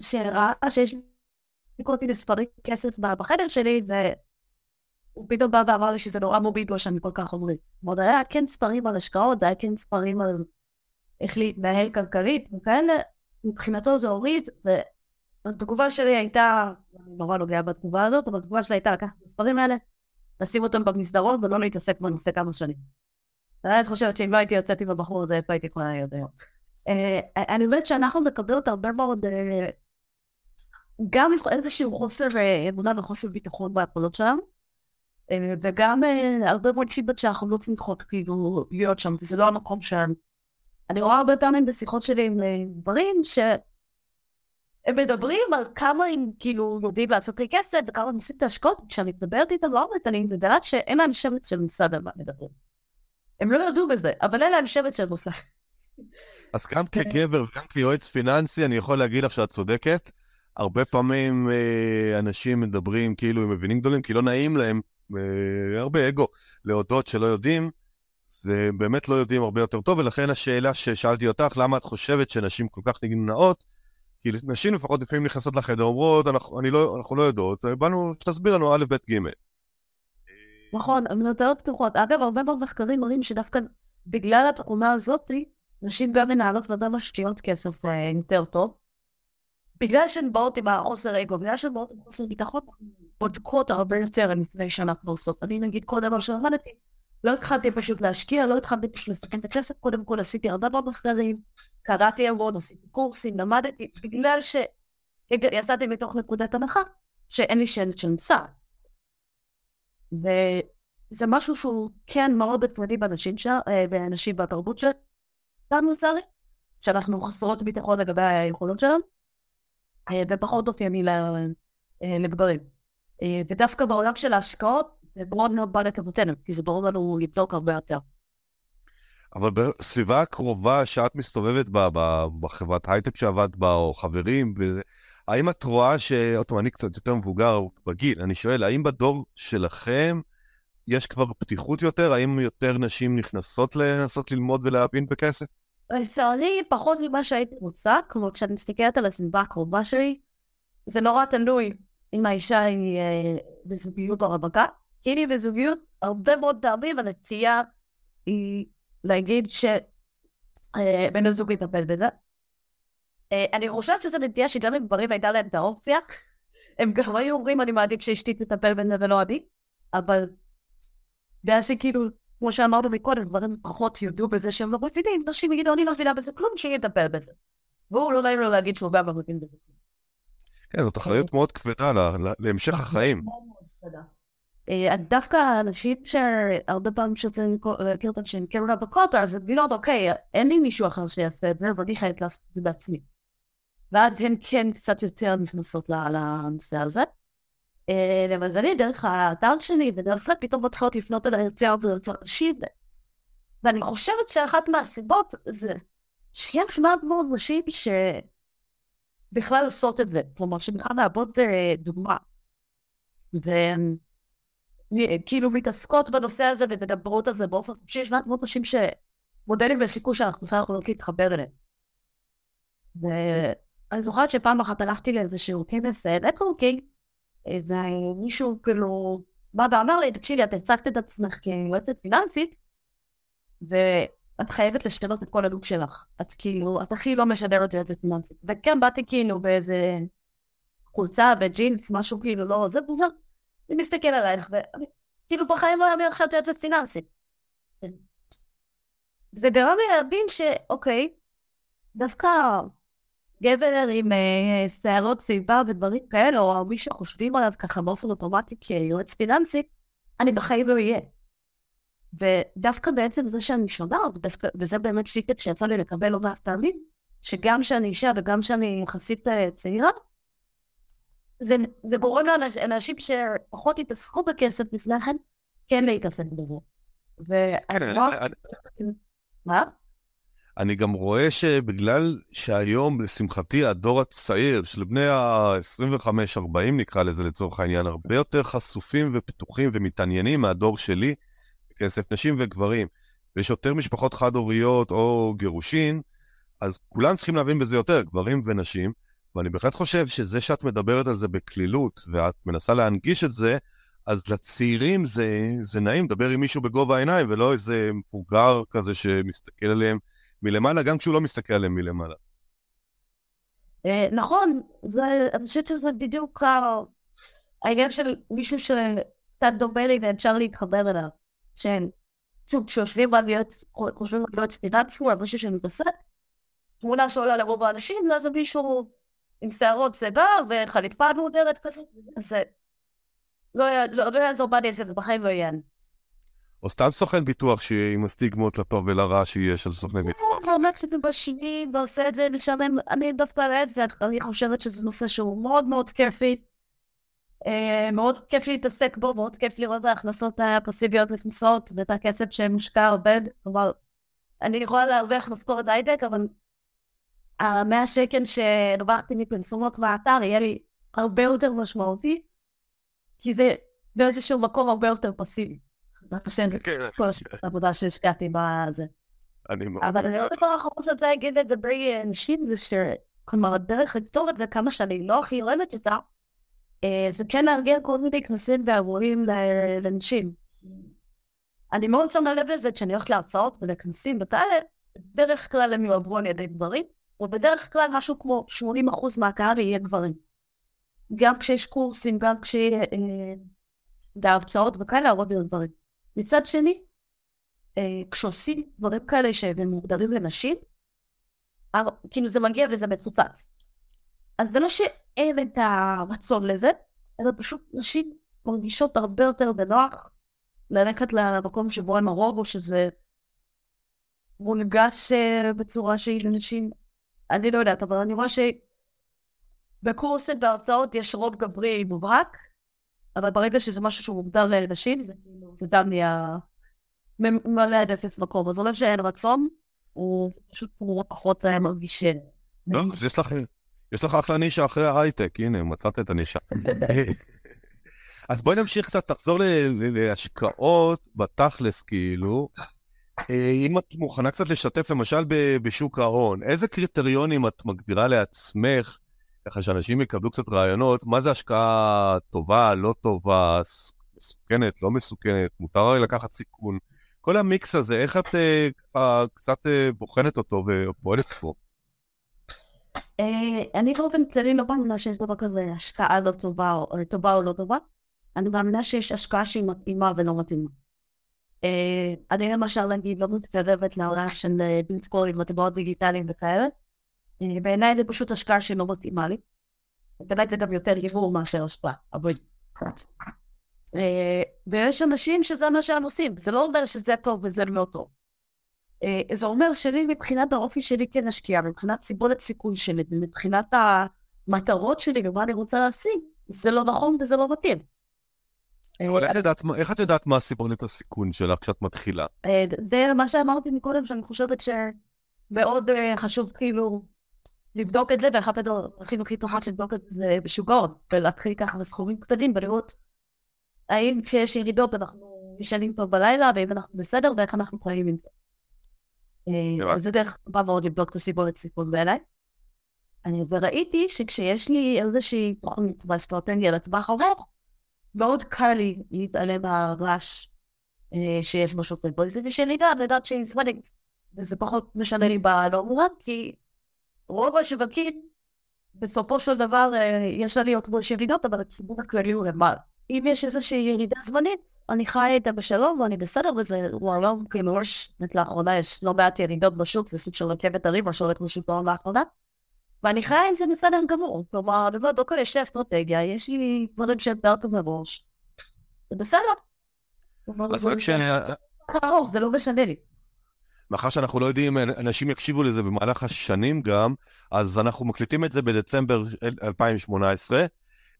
שראה שיש לי כל מיני ספרים כסף בחדר שלי, והוא פתאום בא ואמר לי שזה נורא מוביל לו שאני כל כך עומרית. זאת היה כן ספרים על השקעות, זה היה כן ספרים על איך להתנהל כלכלית וכאלה, מבחינתו זה הוריד, והתגובה שלי הייתה, אני נורא נוגע בתגובה הזאת, אבל התגובה שלי הייתה לקחת את הספרים האלה, לשים אותם במסדרון ולא להתעסק בנושא כמה שנים. אני חושבת שאם לא הייתי יוצאת עם הבחור הזה, איפה הייתי יכולה להיות היום. אה, אני אומרת שאנחנו מקבלות הרבה מאוד, אה, גם איזשהו חוסר אה, אמונה וחוסר ביטחון ביכולות שלנו, וגם הרבה מאוד פידבק שאנחנו לא צריכות כאילו להיות שם, וזה לא המקום שלנו. אני רואה הרבה פעמים בשיחות שלי עם גברים, שהם מדברים על כמה הם כאילו יודעים לעשות לי כסף, וכמה הם עושים את ההשקעות, כשאני מדברת איתם לא אומרת, אני מגלה שאין להם שמץ של על מה מדברים. הם לא ידעו בזה, אבל אין להם שבט של מושג. אז גם כגבר וגם כיועץ פיננסי, אני יכול להגיד לך שאת צודקת. הרבה פעמים אה, אנשים מדברים כאילו הם מבינים גדולים, כי לא נעים להם, אה, הרבה אגו, להודות שלא יודעים, ובאמת לא יודעים הרבה יותר טוב, ולכן השאלה ששאלתי אותך, למה את חושבת שנשים כל כך נמנעות? כי נשים לפחות לפעמים נכנסות לחדר, אומרות, אנחנו, לא, אנחנו לא יודעות, באנו שתסביר לנו א', ב', ג'. נכון, המנותרות פתוחות. אגב, הרבה מאוד מחקרים מראים שדווקא בגלל התכונה הזאת, נשים גם מנהלות וגם משקיעות כסף אה, יותר טוב. בגלל שהן באות עם החוסר אגו, בגלל שהן באות עם חוסר ביטחון, בודקות הרבה יותר לפני שאנחנו עושות. אני נגיד כל דבר שלמדתי, לא התחלתי פשוט להשקיע, לא התחלתי פשוט לסכן את הכסף, קודם כל עשיתי הרבה מאוד מחקרים, קראתי המון, עשיתי קורסים, למדתי, בגלל שיצאתי מתוך נקודת הנחה שאין לי שמץ של מושג. וזה משהו שהוא כן מאוד עקרוני באנשים, ש... אה, באנשים בתרבות שלנו לצערי, שאנחנו חסרות ביטחון לגבי היכולות שלנו, אה, ופחות אופייני אה, לגברים. ודווקא בעולם של ההשקעות, זה מאוד מאוד בא לטובתנו, כי זה ברור לנו לבדוק הרבה יותר. אבל בסביבה הקרובה שאת מסתובבת בה, בחברת הייטק שעבדת בה, או חברים, האם את רואה ש... עוד פעם, אני קצת יותר מבוגר בגיל, אני שואל, האם בדור שלכם יש כבר פתיחות יותר? האם יותר נשים נכנסות לנסות ללמוד ולהבין בכסף? לצערי, פחות ממה שהייתי רוצה, כמו כשאני מסתכלת על הסביבה הקרובה שלי, זה נורא תלוי אם האישה היא אה, בזוגיות או רווקה. כי אם היא בזוגיות, הרבה מאוד פעמים הנטייה היא להגיד שבן אה, הזוג יטפל בזה. אה, אני חושבת שזו נטייה שגם אם גברים הייתה להם את האופציה, הם גם היו אומרים אני מעדיף שאשתי תטפל בזה ולא אני, אבל בגלל שכאילו, כמו שאמרנו מקודם, גברים פחות יודו בזה שהם לא מבינים, נשים יגידו אני לא מבינה בזה כלום, שהיא יטפל בזה. והוא לא נעים לו להגיד שהוא גם לא מבין בזה כלום. כן, זאת אחריות מאוד כבדה להמשך החיים. אה, דווקא אנשים שהרבה פעמים שרוצים להכיר אותם שהם כן רווקות, אז הם מבינות, אוקיי, אין לי מישהו אחר שיעשה את זה, ואני חייבת לעשות את זה בעצמי. ואז הן כן קצת יותר נכנסות לנושא הזה. אה, למזלי, דרך האתר שלי, ודרך זה פתאום מתחילות לפנות אליי יותר ויותר נשים. ואני חושבת שאחת מהסיבות זה שיש מעט מאוד נשים שבכלל עושות את זה, כלומר שבכלל לעבוד אה, דוגמה. והן כאילו מתעסקות בנושא הזה ומדברות על זה באופן חופשי, יש מעט מאוד נשים שמודלים בסיכוי שאנחנו צריכים להתחבר אליהם. אני זוכרת שפעם אחת הלכתי לאיזשהו כנס נטוורקינג, אה, ומישהו כאילו בא ואמר לי, תקשיבי, את הצגת את עצמך כיועצת פיננסית, ואת חייבת לשנות את כל הלוק שלך. את כאילו, את הכי לא משדרת יועצת פיננסית. וכן, באתי כאילו באיזה חולצה וג'ינס, משהו כאילו לא, זה בוגר. אני מסתכל עלייך, ואני כאילו בחיים לא אאמר עכשיו יועצת פיננסית. זה גרם לי להבין שאוקיי, דווקא גבר עם אה, שערות סיבה ודברים כאלה, או מי שחושבים עליו ככה באופן אוטומטי כיועץ פיננסי, אני בחיים לא אהיה. ודווקא בעצם זה שאני שונה, ודווקא, וזה באמת פידבק שיצא לי לקבל לא מעט פעמים, שגם שאני אישה וגם שאני יחסית אה, צעירה, זה, זה גורם לאנשים שפחות התעסקו בכסף לפני כן, כן להתעסק בזה. ואני... מה? אני גם רואה שבגלל שהיום, לשמחתי, הדור הצעיר של בני ה-25-40 נקרא לזה לצורך העניין, הרבה יותר חשופים ופתוחים ומתעניינים מהדור שלי, כסף נשים וגברים, ויש יותר משפחות חד-הוריות או גירושין, אז כולם צריכים להבין בזה יותר, גברים ונשים, ואני בהחלט חושב שזה שאת מדברת על זה בקלילות, ואת מנסה להנגיש את זה, אז לצעירים זה, זה נעים לדבר עם מישהו בגובה העיניים, ולא איזה מבוגר כזה שמסתכל עליהם מלמעלה, גם כשהוא לא מסתכל עליהם מלמעלה. אה, נכון, אני חושבת שזה בדיוק העניין של מישהו שקצת דומה לי ואפשר להתחבר אליו. שהם, שוב, כשיושבים על להיות, חושבים על להיות פיננסי, על מישהו שמתעסק, תמונה שעולה לרוב האנשים, זה מישהו עם שערות שיבה וחליפה מהודרת כזאת, זה לא, לא, לא יעזור אעשה, זה בחיים לא יהיה. או סתם סוכן ביטוח שעם הסטיגמות לטוב ולרע שיש על סוכני ביטוח. הוא אומר שזה בשני ועושה את זה משלם, אני דווקא להפך, אני חושבת שזה נושא שהוא מאוד מאוד כיפי. אה, מאוד כיף להתעסק בו, מאוד כיף לראות את ההכנסות הפסיביות נכנסות ואת הכסף שמושקע עובד. כלומר, אני יכולה להרוויח משכורת הייטק, אבל המאה שקל שהרווחתי מפרסומות באתר יהיה לי הרבה יותר משמעותי, כי זה באיזשהו מקום הרבה יותר פסיבי. כן. כל העבודה שהשקעתי בזה. אבל אני לא דבר האחרון שאני רוצה להגיד לגבי נשים זה ש... כלומר, הדרך לפתור את זה כמה שאני לא הכי אוהבת אותה, זה כן לארגן כל מיני כנסים ואירועים לנשים. אני מאוד שמה לב לזה כשאני הולכת להרצאות ולכנסים וכאלה, בדרך כלל הם יועברו על ידי גברים, ובדרך כלל משהו כמו 80% מהקהל יהיה גברים. גם כשיש קורסים, גם כשיש אה, בהרצאות וכאלה, הרוב יהיו גברים. מצד שני, אה, כשעושים דברים כאלה שהם מוגדרים לנשים, כאילו זה מגיע וזה מפוצץ. אז זה לא שאין את הרצון לזה, אלא פשוט נשים מרגישות הרבה יותר בנוח ללכת למקום שבו הן הרוב, או שזה מונגש אה, בצורה שהיא לנשים. אני לא יודעת, אבל אני רואה שבקורסים בהרצאות יש רוב גברי מובהק, אבל ברגע שזה משהו שהוא מוגדר לנשים, זה כאילו, דם נהיה מלא עד אפס מקום. אז אומר שאין רצון, הוא פשוט פחות מרגיש... לא, אז יש לך יש לך אחלה נישה אחרי ההייטק, הנה, מצאת את הנישה. אז בואי נמשיך קצת, תחזור להשקעות בתכלס, כאילו. אה, אם את מוכנה קצת לשתף, למשל בשוק ההון, איזה קריטריונים את מגדירה לעצמך, ככה שאנשים יקבלו קצת רעיונות, מה זה השקעה טובה, לא טובה, מסוכנת, לא מסוכנת, מותר לקחת סיכון. כל המיקס הזה, איך את uh, קצת uh, בוחנת אותו ופועלת פה? אה, אני באופן כללי לא מאמינה שיש דבר כזה השקעה לא טובה או טובה או לא טובה. אני מאמינה שיש השקעה שהיא מתאימה ולא מתאימה. אה, אני למשל נגיד לא מתקרבת לעולם של אה, ביטקוין מטבעות דיגיטליים וכאלה. בעיניי זה פשוט השקעה שלא מתאימה לי. בעיניי זה גם יותר יבוא מאשר השקעה. אבל... ויש אנשים שזה מה שהם עושים, זה לא אומר שזה טוב וזה לא טוב. אה, זה אומר שלי מבחינת האופי שלי כנשקיעה, מבחינת סיבולת סיכוי שלי, מבחינת המטרות שלי ומה אני רוצה להשיג, זה לא נכון וזה לא מתאים. איך, את יודעת מה סיבולת הסיכון שלך כשאת מתחילה? אה, זה מה שאמרתי מקודם, שאני חושבת שמאוד אה, חשוב כאילו לבדוק את זה, ואחת הדרכים הכי טובות לבדוק את זה בשוק ההון, ולהתחיל ככה בסכומים קטנים ולראות האם כשיש ירידות אנחנו ישנים טוב בלילה, ואם אנחנו בסדר, ואיך אנחנו חיים עם זה. אה, זה דרך טובה מאוד לבדוק את הסיבות סיכון בעיניי. וראיתי שכשיש לי איזושהי תוכנית ואסטרטגיה לטווח ארוך, מאוד קל לי להתעלם מהרעש אה, שיש בשוק הפוזיטיבי שלי גם, לדעת שהיא זמנית. וזה פחות משנה לי בלא מובן, כי רוב השווקים, בסופו של דבר, אה, יש עליות ויש ירידות, אבל הציבור הכללי הוא למעלה. אם יש איזושהי ירידה זמנית, אני חיה איתה בשלום ואני בסדר וזה וואלה, כאילו יש, לאחרונה יש לא מעט ירידות בשוק, זה סוג של רכבת הרים, מה שהולך בשוק ההון לאחרונה, ואני חיה עם זה בסדר גמור, כלומר, אומרת, אוקיי, יש לי אסטרטגיה, יש לי דברים שהם טוב מראש, זה בסדר. זה לא משנה לי. מאחר שאנחנו לא יודעים, אנשים יקשיבו לזה במהלך השנים גם, אז אנחנו מקליטים את זה בדצמבר 2018.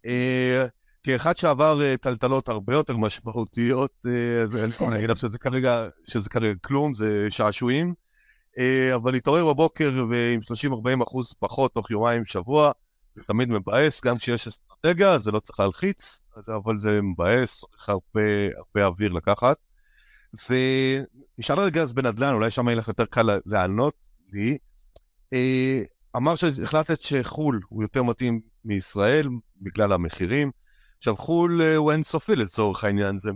אה, כאחד שעבר אה, טלטלות הרבה יותר משמעותיות, אה, אני אגיד לך שזה כרגע, שזה כרגע כלום, זה שעשועים, אבל להתעורר בבוקר ועם 30-40 אחוז פחות תוך יומיים שבוע, זה תמיד מבאס, גם כשיש אסטרטגיה, זה לא צריך להלחיץ, אבל זה מבאס, צריך הרבה, הרבה אוויר לקחת. ונשאל רגע אז בנדל"ן, אולי שם יהיה לך יותר קל לענות לי. אה, אמר שהחלטת שחו"ל הוא יותר מתאים מישראל בגלל המחירים. עכשיו חו"ל אה, הוא אינסופי לצורך העניין, זה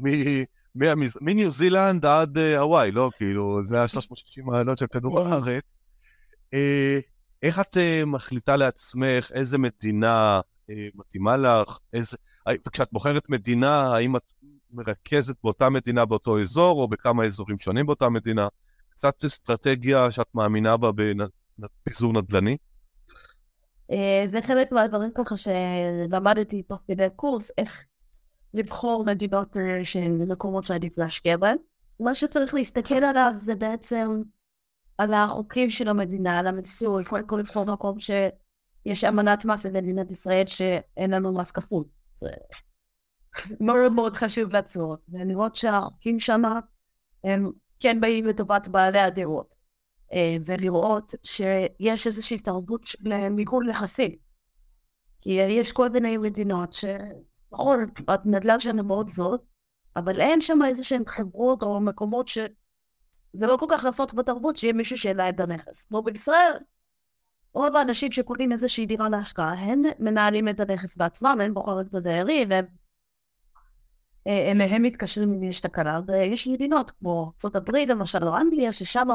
מניו זילנד עד אה, הוואי, לא? כאילו, זה ה-360 מעלות של כדור הארץ. איך את מחליטה לעצמך איזה מדינה מתאימה לך? איזה... וכשאת בוחרת מדינה, האם את מרכזת באותה מדינה באותו אזור, או בכמה אזורים שונים באותה מדינה. קצת אסטרטגיה שאת מאמינה בה בפיזור נדל"ני? אה, זה חלק מהדברים ככה שלמדתי תוך כדי קורס, איך לבחור מדינות אה, שהן מקומות שעדיף להשקיע בהן. מה שצריך להסתכל עליו זה בעצם על החוקים של המדינה, על המיסוי, קודם כל לבחור מקום שיש אמנת מס במדינת ישראל שאין לנו מס כפול. זה מאוד מאוד חשוב לעצור, ולראות שהחוקים שם הם כן באים לטובת בעלי הדירות, אה, ולראות שיש איזושהי תרבות של מיגון נכסים. כי יש כל מיני מדינות שנכון, הנדל"ן שלנו מאוד זול, אבל אין שם איזה שהן חברות או מקומות שזה לא כל כך נפוץ בתרבות שיהיה מישהו שאין את הנכס. כמו בישראל, רוב האנשים שקונים איזושהי דירה להשקעה, הם מנהלים את הנכס בעצמם, הם בוחרים את הדיירים, והם אליהם מתקשרים אם יש תקלה, ויש מדינות כמו ארה"ב למשל או אנגליה, ששם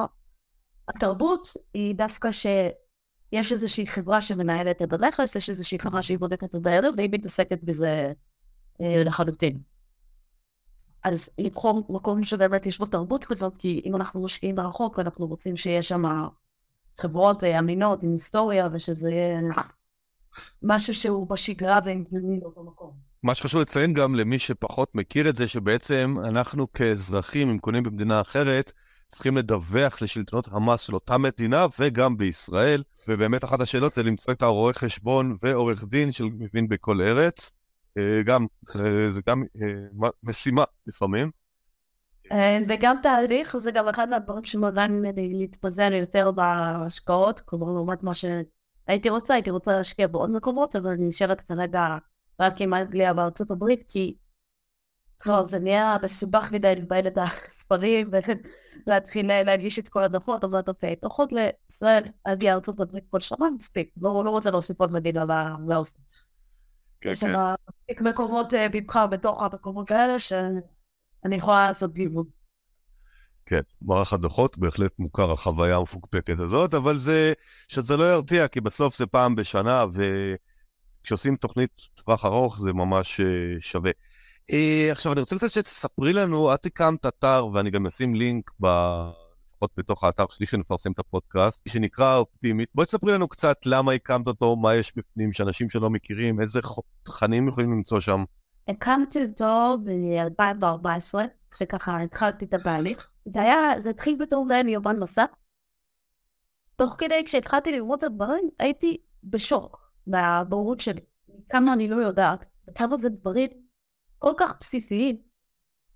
התרבות היא דווקא שיש איזושהי חברה שמנהלת את הנכס, יש איזושהי חברה שהיא בודקת את הערב, והיא מתעסקת בזה אה, לחלוטין. אז לבחור מקום שבאמת יש בו תרבות כזאת, כי אם אנחנו משקיעים ברחוק, אנחנו רוצים שיש שם חברות אה, אמינות עם היסטוריה, ושזה יהיה משהו שהוא בשגרה והם פנימיים לאותו מקום. מה שחשוב לציין גם למי שפחות מכיר את זה, שבעצם אנחנו כאזרחים, אם קונים במדינה אחרת, צריכים לדווח לשלטונות המס של אותה מדינה וגם בישראל, ובאמת אחת השאלות זה למצוא את הרואה חשבון ועורך דין שמבין בכל ארץ. אה, גם, אה, זה גם אה, משימה לפעמים. זה גם תהליך, זה גם אחד מהדברים שמראה ממני להתפזר יותר בהשקעות, כלומר לעומת מה שהייתי רוצה, הייתי רוצה להשקיע בעוד מקומות, אבל אני נשארת כרגע רק עם אנגליה בארצות הברית, כי כבר זה נהיה מסובך מדי לבעל את הספרים ולהתחיל להגיש את כל הדוחות, אבל אוקיי, דוחות לישראל, להגיע ארצות הברית כל שנה, מספיק, לא, לא רוצה להוסיף עוד מדינה לאוסטר. כן, יש שם כן. מספיק מקומות אה, מבחר בתוך המקומות האלה שאני יכולה לעשות גיוון. כן, מערך הדוחות בהחלט מוכר החוויה המפוקפקת הזאת, אבל זה, שזה לא ירתיע, כי בסוף זה פעם בשנה, ו... כשעושים תוכנית טווח ארוך זה ממש uh, שווה. Uh, עכשיו אני רוצה קצת שתספרי לנו, את הקמת אתר ואני גם אשים לינק ב... בתוך האתר שלי שנפרסם את הפודקאסט, שנקרא אופטימית. בואי תספרי לנו קצת למה הקמת אותו, מה יש בפנים, שאנשים שלא מכירים, איזה תכנים יכולים למצוא שם. הקמתי אותו ב-2014, כשככה התחלתי את התהליך. זה היה, זה התחיל בתור זה יומן מסע. תוך כדי כשהתחלתי ללמוד את הדברים, הייתי בשוק. מהבורות שלי, כמה אני לא יודעת, וכמה זה דברים כל כך בסיסיים,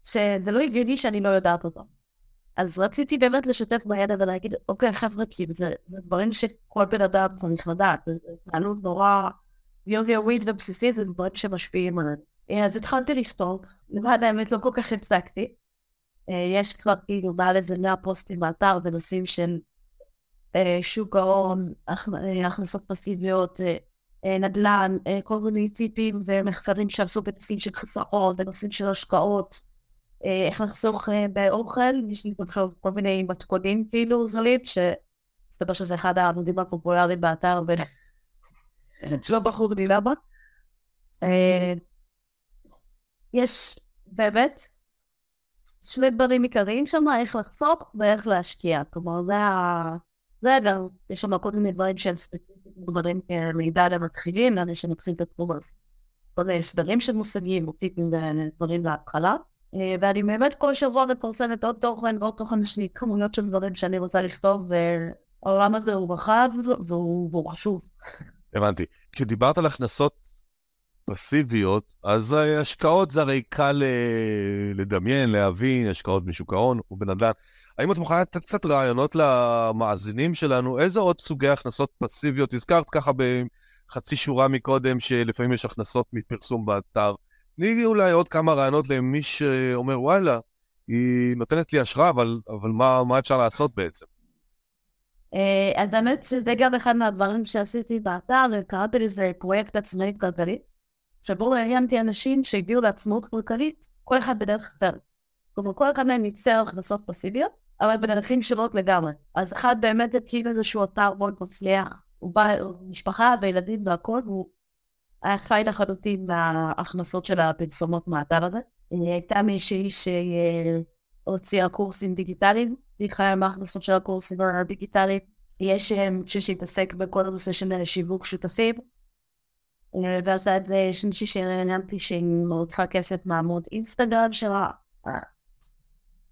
שזה לא הגיוני שאני לא יודעת אותם. אז רציתי באמת לשתף בידע ולהגיד, אוקיי חבר'ה, כאילו זה, זה דברים שכל בן אדם צריך לדעת, זה התנהלות נורא יומיומית ובסיסית, זה דברים שמשפיעים עלינו. אז התחלתי לכתוב, לבד האמת לא כל כך הפסקתי. יש כבר כאילו מעל איזה 100 פוסטים באתר בנושאים של אה, שוק ההון, הכנסות פסיביות, אה, אה, נדל"ן, אה, כל מיני טיפים ומחקרים שעשו בנושאים של חיסכון, בנושאים של השקעות, אה, איך לחסוך באוכל, יש לי עכשיו כל מיני מתכונים כאילו זולים, שמסתבר שזה אחד העמודים הפופולריים באתר, ולא בחור לי למה. יש באמת שני דברים עיקריים שם, איך לחסוך ואיך להשקיע. כלומר, זה ה... זה גם, יש שם כל מיני דברים שהם ספציפיים. דברים מידע למתחילים, לאנשים שמתחילים את התחום הזה. כל מיני הסברים של מושגים, מוטיפים ודברים להתחלה. אה, ואני באמת כל שבוע מפרסמת עוד תוכן ועוד תוכן, יש לי כמויות של דברים שאני רוצה לכתוב, והעולם הזה הוא רחב והוא חשוב. הבנתי. כשדיברת על הכנסות פסיביות, אז השקעות זה הרי קל אה, לדמיין, להבין, השקעות משוק ההון ובנדל"ן. האם את מוכנה לתת קצת רעיונות למאזינים שלנו, איזה עוד סוגי הכנסות פסיביות? הזכרת ככה בחצי שורה מקודם, שלפעמים יש הכנסות מפרסום באתר. תני אולי עוד כמה רעיונות למי שאומר, וואלה, היא נותנת לי השראה, אבל, אבל מה, מה אפשר לעשות בעצם? אה, אז האמת שזה גם אחד מהדברים שעשיתי באתר, וקראתי לזה פרויקט עצמאית כלכלית, שבו ראיינתי אנשים שהגיעו לעצמאות כלכלית, כל אחד בדרך אחרת. כלומר, כל אחד מהם ייצר הכנסות פסיביות, אבל בדרכים שונות לגמרי. אז אחד באמת התחיל איזשהו אתר מאוד מצליח, הוא בא עם משפחה וילדים והכל, והוא היה חי לחלוטין מההכנסות של הפרסומות מהאתר הזה. הייתה מישהי שהוציאה קורסים דיגיטליים, והיא חיה מההכנסות של הקורסים הדיגיטליים. יש מישהו שהתעסק בכל הנושא של שיווק שותפים, ועשה את זה, יש מישהי שראיינתי שהיא צריכה כסף מעמוד אינסטגרם שלה.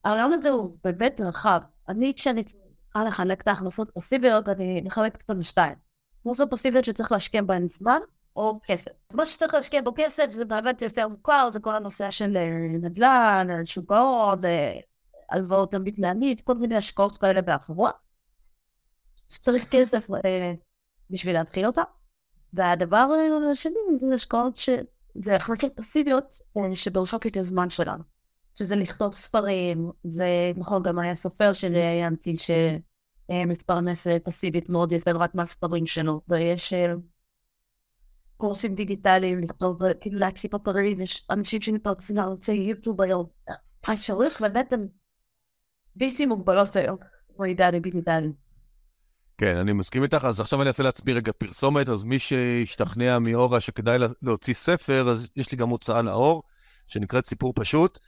העולם הזה הוא באמת רחב. אני, כשאני צריכה לחלק את ההכנסות פסיביות, אני מחלקת אותן לשתיים. הכנסות פסיביות שצריך להשקיע בהן זמן, או כסף. מה שצריך להשקיע בו כסף זה באמת יותר מוכר, זה כל הנושא של אה, נדל"ן, שוק ההון, אה, הלוואות להעמיד, כל מיני השקעות כאלה ואחרות. שצריך כסף אה, בשביל להתחיל אותה. והדבר השני זה השקעות ש... זה הכנסות פסיביות שדורשות את הזמן שלנו. שזה לכתוב ספרים, זה נכון, גם היה סופר שראיינתי שמתפרנס פסיבית מאוד יפה רק מהספרים שלו, ויש אה, קורסים דיגיטליים לכתוב, כאילו להקשיב אתרים, יש אנשים שמתפרנסים לערוצי יוטיוב היום. האפשרויות באמת הן בלתי מוגבלות היום, מידע דיגיטלי. כן, אני מסכים איתך, אז עכשיו אני אעשה לעצמי רגע פרסומת, אז מי שישתכנע מאורה שכדאי להוציא ספר, אז יש לי גם הוצאה לאור, שנקראת סיפור פשוט.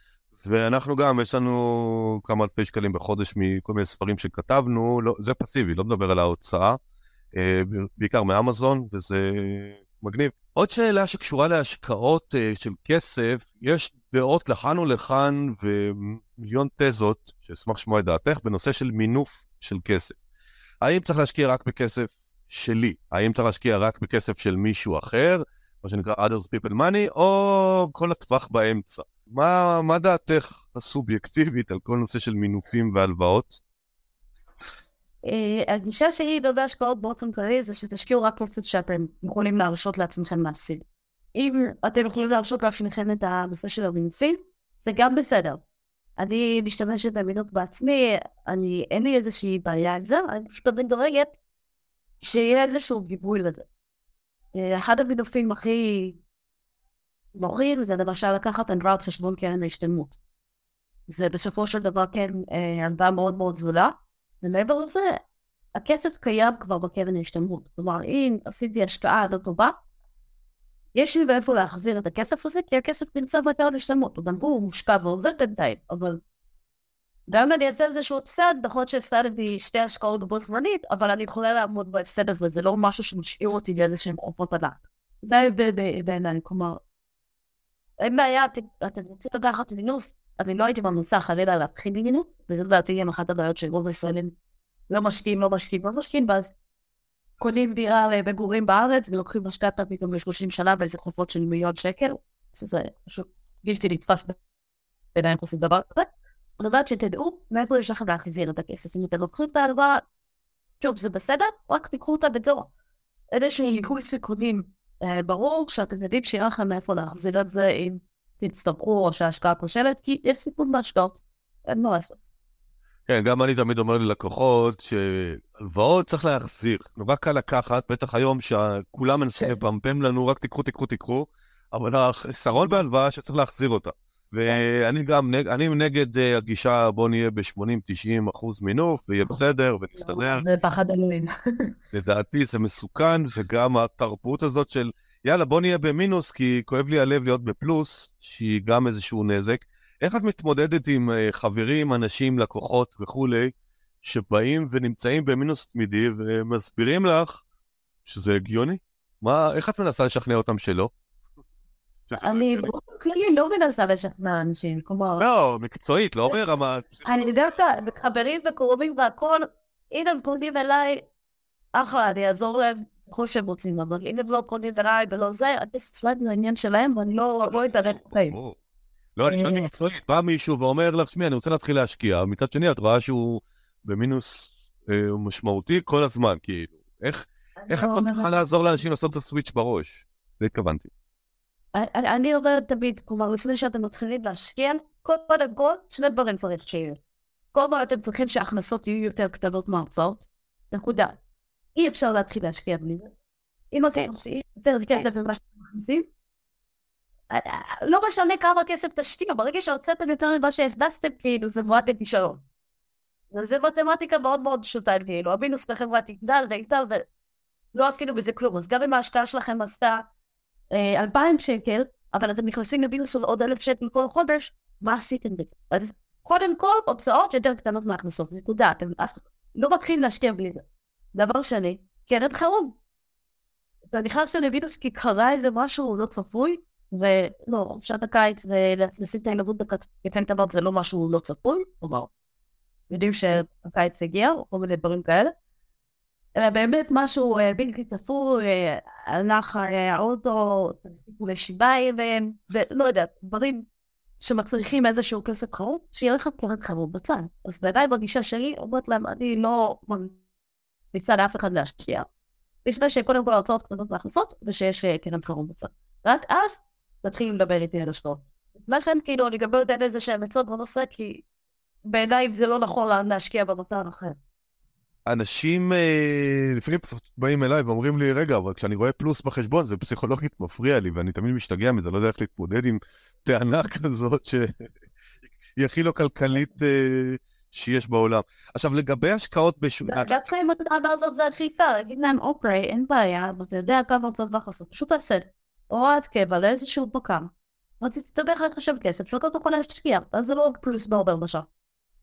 ואנחנו גם, יש לנו כמה אלפי שקלים בחודש מכל מיני ספרים שכתבנו, לא, זה פסיבי, לא מדבר על ההוצאה, אה, בעיקר מאמזון, וזה מגניב. עוד שאלה שקשורה להשקעות אה, של כסף, יש דעות לכאן ולכאן ומיליון תזות, שאשמח לשמוע את דעתך, בנושא של מינוף של כסף. האם צריך להשקיע רק בכסף שלי? האם צריך להשקיע רק בכסף של מישהו אחר, מה שנקרא others people money, או כל הטווח באמצע? מה, מה דעתך הסובייקטיבית על כל נושא של מינופים והלוואות? אה, הגישה שלי לגבי השקעות באופן כללי זה שתשקיעו רק כסף שאתם יכולים להרשות לעצמכם להפסיד. אם אתם יכולים להרשות לעצמכם את הנושא של המינופים, זה גם בסדר. אני משתמשת במינוף בעצמי, אני, אין לי איזושהי בעיה עם זה, אני פשוט דואגת שיהיה איזשהו גיבוי לזה. אה, אחד המינופים הכי מורים זה למשל לקחת הלוואה על חשבון קרן ההשתלמות. זה בסופו של דבר כן אה, הלוואה מאוד מאוד זולה, ומעבר לזה, הכסף קיים כבר בקרן ההשתלמות. כלומר, אם עשיתי השקעה לא טובה, יש לי מאיפה להחזיר את הכסף הזה, כי הכסף נמצא בקרן ההשתלמות. גם הוא מושקע ועובד בינתיים, אבל גם אם אני אעשה איזשהו הפסד, נכון שהפסדתי שתי השקעות בו זמנית, אבל אני יכולה לעמוד בהפסד הזה, זה לא משהו שמשאיר אותי באיזשהם חופות ענק. זה ההבדל בעיניי, כלומר, אין בעיה, אתם רוצים לקחת מינוף, אני לא הייתי ממליצה חלילה להתחיל ממינוף, וזה לדעתי גם אחת הבעיות שרוב הישראלים לא משקיעים, לא משקיעים, לא משקיעים, ואז קונים דירה למגורים בארץ ולוקחים משכנתה פתאום ל-30 שנה באיזה חובות של מיליון שקל, שזה פשוט בלתי נתפס בעיניי איך עושים דבר כזה. אני אומרת שתדעו מאיפה יש לכם להחזיר את הכסף. אם אתם לוקחים את ההלוואה, שוב, זה בסדר, רק תיקחו אותה בתור איזשהו עיכול סיכונים ברור שאתם יודעים שיהיה לכם מאיפה להחזיר את זה אם תצטרכו או שההשקעה כושלת, כי יש סיכון בהשקעות, אין מה לעשות. כן, גם אני תמיד אומר ללקוחות שהלוואות צריך להחזיר. נורא קל לקחת, בטח היום שכולם מנסים כן. לפמפם לנו, רק תיקחו, תיקחו, תיקחו, אבל החיסרון בהלוואה שצריך להחזיר אותה. ואני גם, אני נגד אה, הגישה בוא נהיה ב-80-90 אחוז מינוף ויהיה בסדר ונסתדר. זה פחד אלוהים. לדעתי זה מסוכן, וגם התרבות הזאת של יאללה בוא נהיה במינוס כי כואב לי הלב להיות בפלוס, שהיא גם איזשהו נזק. איך את מתמודדת עם אה, חברים, אנשים, לקוחות וכולי, שבאים ונמצאים במינוס תמידי ומסבירים לך שזה הגיוני? מה, איך את מנסה לשכנע אותם שלא? אני באופן כללי לא מנסה לשכנע אנשים, כלומר, לא, מקצועית, לא ברמה... אני דווקא, חברים וקרובים והכל, אם הם פונים אליי, אחלה, אני אעזור להם ככל שהם רוצים, אבל אם הם לא פונים אליי ולא זה, אני אצלם זה העניין שלהם, ואני לא לא אתערב בחיים. ברור. לא, אני שואל מקצועית, בא מישהו ואומר לך, שמי, אני רוצה להתחיל להשקיע, מצד שני את רואה שהוא במינוס אה, משמעותי כל הזמן, כאילו. איך את לא אומרת- מצליחה לעזור לאנשים לעשות את הסוויץ' בראש? זה התכוונתי. אני אני אומרת תמיד, כלומר, לפני שאתם מתחילים להשקיע, קודם כל, שני דברים צריך שיהיו. קודם כל, אתם צריכים שההכנסות יהיו יותר קטנות מההוצאות. נקודה. אי אפשר להתחיל להשקיע בלי זה. אם אתם מוציאים יותר כסף ממה שאתם מכניסים, אה, לא משנה כמה כסף תשקיע, ברגע שהוצאתם יותר ממה שהכנסתם, כאילו, זה מועד לכישלון. וזה מתמטיקה מאוד מאוד פשוטה, כאילו, המינוס בחברה תגדל ויגדל, ולא עשינו בזה כלום. אז גם אם ההשקעה שלכם עשתה אה, אלפיים שקל, אבל אתם נכנסים למינוס של עוד אלף שקל כל חודש, מה עשיתם בזה? אז קודם כל, הוצאות יותר קטנות מהכנסות, נקודה. אתם לא מתחילים להשקיע בלי זה. דבר שני, קרן חירום. אתה נכנס למינוס כי קרה איזה משהו לא צפוי, ולא, חופשת הקיץ ולשים את הילדות בקטן טבעת זה לא משהו לא צפוי, כלומר, יודעים שהקיץ הגיע, או כל מיני דברים כאלה. אלא באמת משהו אה, בלתי צפוי, אה, הלך אה, האוטו, טיפולי שיניים, ו- ולא יודעת, דברים שמצריכים איזשהו כסף חירום, שיהיה לך קרן חירום בצד. אז בעיניי בגישה שלי, אומרת להם, אני לא ממליצה לאף אחד להשקיע, לפני שקודם כל ההוצאות קטנות מהכנסות, ושיש קרן חירום בצד. רק אז תתחיל לדבר איתי על השקעות. לפני כן, כאילו, אני גם לא יודעת איזה שהם עצות בנושא, כי בעיניי זה לא נכון להשקיע במטר אחר. אנשים אה, לפעמים באים אליי ואומרים לי, רגע, אבל כשאני רואה פלוס בחשבון זה פסיכולוגית מפריע לי, ואני תמיד משתגע מזה, לא יודע איך להתמודד עם טענה כזאת שהיא הכי לא כלכלית אה, שיש בעולם. עכשיו, לגבי השקעות בשוק... דווקא עם הטענה הזאת זה הכי קל, להגיד להם, אוקיי, אין בעיה, אבל אתה יודע כמה הוצאות לעשות, פשוט תעשה הוראת קבע לאיזשהו פק"ם, רציתי לדבר לחשב כסף, שאתה תוכל להשקיע, אז זה לא פלוס בעובר בשעה.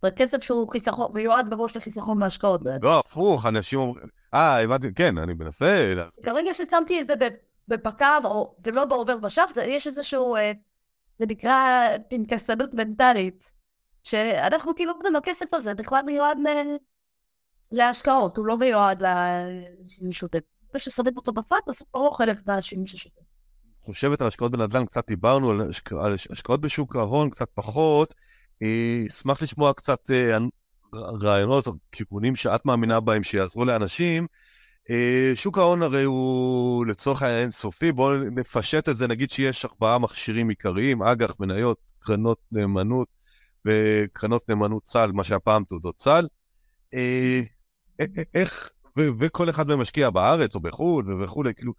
זה כסף שהוא חיסכון, מיועד מראש לחיסכון בהשקעות. לא, הפוך, אנשים אומרים... אה, הבנתי, כן, אני מנסה... ברגע ששמתי את זה בפק"ם, או זה לא בעובר זה- יש איזשהו, אה, זה נקרא פנקסנות מנטלית, שאנחנו כאילו אומרים, הכסף הזה בכלל מיועד להשקעות, הוא לא מיועד לשימוש שוטף. אחרי ששמים אותו בצד, אז הוא לא חלק מהשימוש השוטף. חושבת על השקעות בנדל"ן, קצת דיברנו על, השק... על הש- השקעות בשוק ההון, קצת פחות. אשמח לשמוע קצת אה, רעיונות כיוונים שאת מאמינה בהם שיעזרו לאנשים. אה, שוק ההון הרי הוא לצורך העניין אינסופי, בואו נפשט את זה, נגיד שיש ארבעה מכשירים עיקריים, אג"ח, מניות, קרנות נאמנות וקרנות נאמנות צה"ל, מה שהפעם תעודות צה"ל. אה, איך, וכל אחד מהם משקיע בארץ או בחו"ל וכולי, כאילו,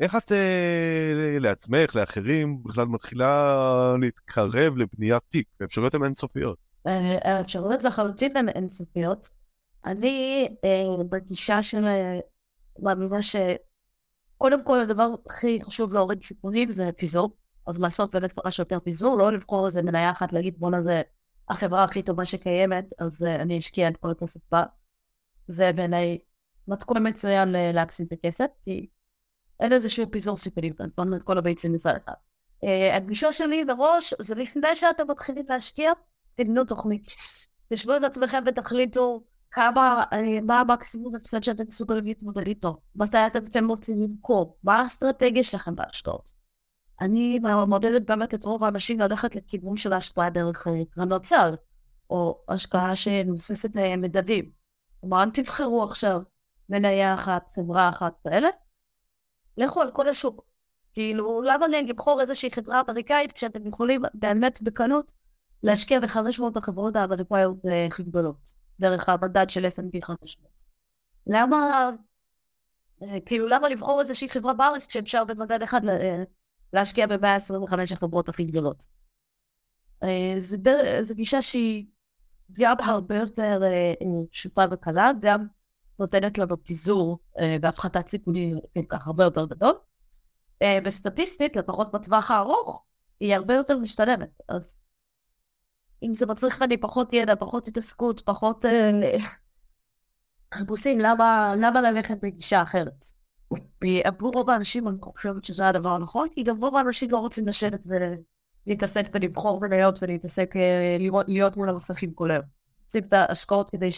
איך את אה, לעצמך, לאחרים, בכלל מתחילה להתקרב לבניית תיק? האפשרויות הן אינסופיות. אה, האפשרויות לחלוטין הן אינסופיות. אני אה, בגישה של אה, מאמינה שקודם כל הדבר הכי חשוב להוריד סיכונים זה פיזור. אז לעשות באמת כמה שיותר פיזור, לא לבחור איזה מניה אחת להגיד בואנה זה החברה הכי טובה שקיימת, אז אה, אני אשקיע את כל הכסף בה. זה בעיניי מתכון מצוין להפסיד את הכסף, כי אין איזשהו פיזור סיכונים, כאן שמנו את כל הביצים מצד אחד. אה, הגישה שלי מראש זה לפני שאתם מתחילים להשקיע, תבנו תוכנית. תשבו עם עצמכם ותחליטו כמה, אה, מה המקסימום הפסד שאתם מסוגלים להתמודד איתו, מתי אתם כן רוצים למכור, מה האסטרטגיה שלכם בהשקעות. אני מודדת באמת את רוב האנשים ללכת לכיוון של ההשקעה דרך אה, קרנות צה"ל, או השקעה שמבוססת אה, מדדים. כלומר, אל תבחרו עכשיו מניה אחת, חברה אחת כאלה, לכו על כל השוק. כאילו, למה לבחור איזושהי חברה אמריקאית כשאתם יכולים באמת בקלות להשקיע ב-500 החברות האמריקאיות אה, הכי גדולות, דרך המדד של S&P 500. למה, אה, כאילו, למה לבחור איזושהי חברה בארץ כשאפשר במדד אחד אה, להשקיע ב-125 החברות הכי גדולות? זו גישה שהיא גם הרבה יותר פשוטה וקלה, גם נותנת לנו פיזור אה, והפחתת סיכונים כן, כך הרבה יותר גדול. אה, בסטטיסטית, לפחות בטווח הארוך, היא הרבה יותר משתלמת. אז אם זה מצריך ממני פחות ידע, פחות התעסקות, פחות אה, חיפושים, למה, למה ללכת בגישה אחרת? עבור רוב האנשים אני חושבת שזה הדבר הנכון, כי גם רוב האנשים לא רוצים לשבת ולהתעסק ולבחור מניות ולהתעסק, להיות, מול המסכים כל היום. רוצים את ההשקעות כדי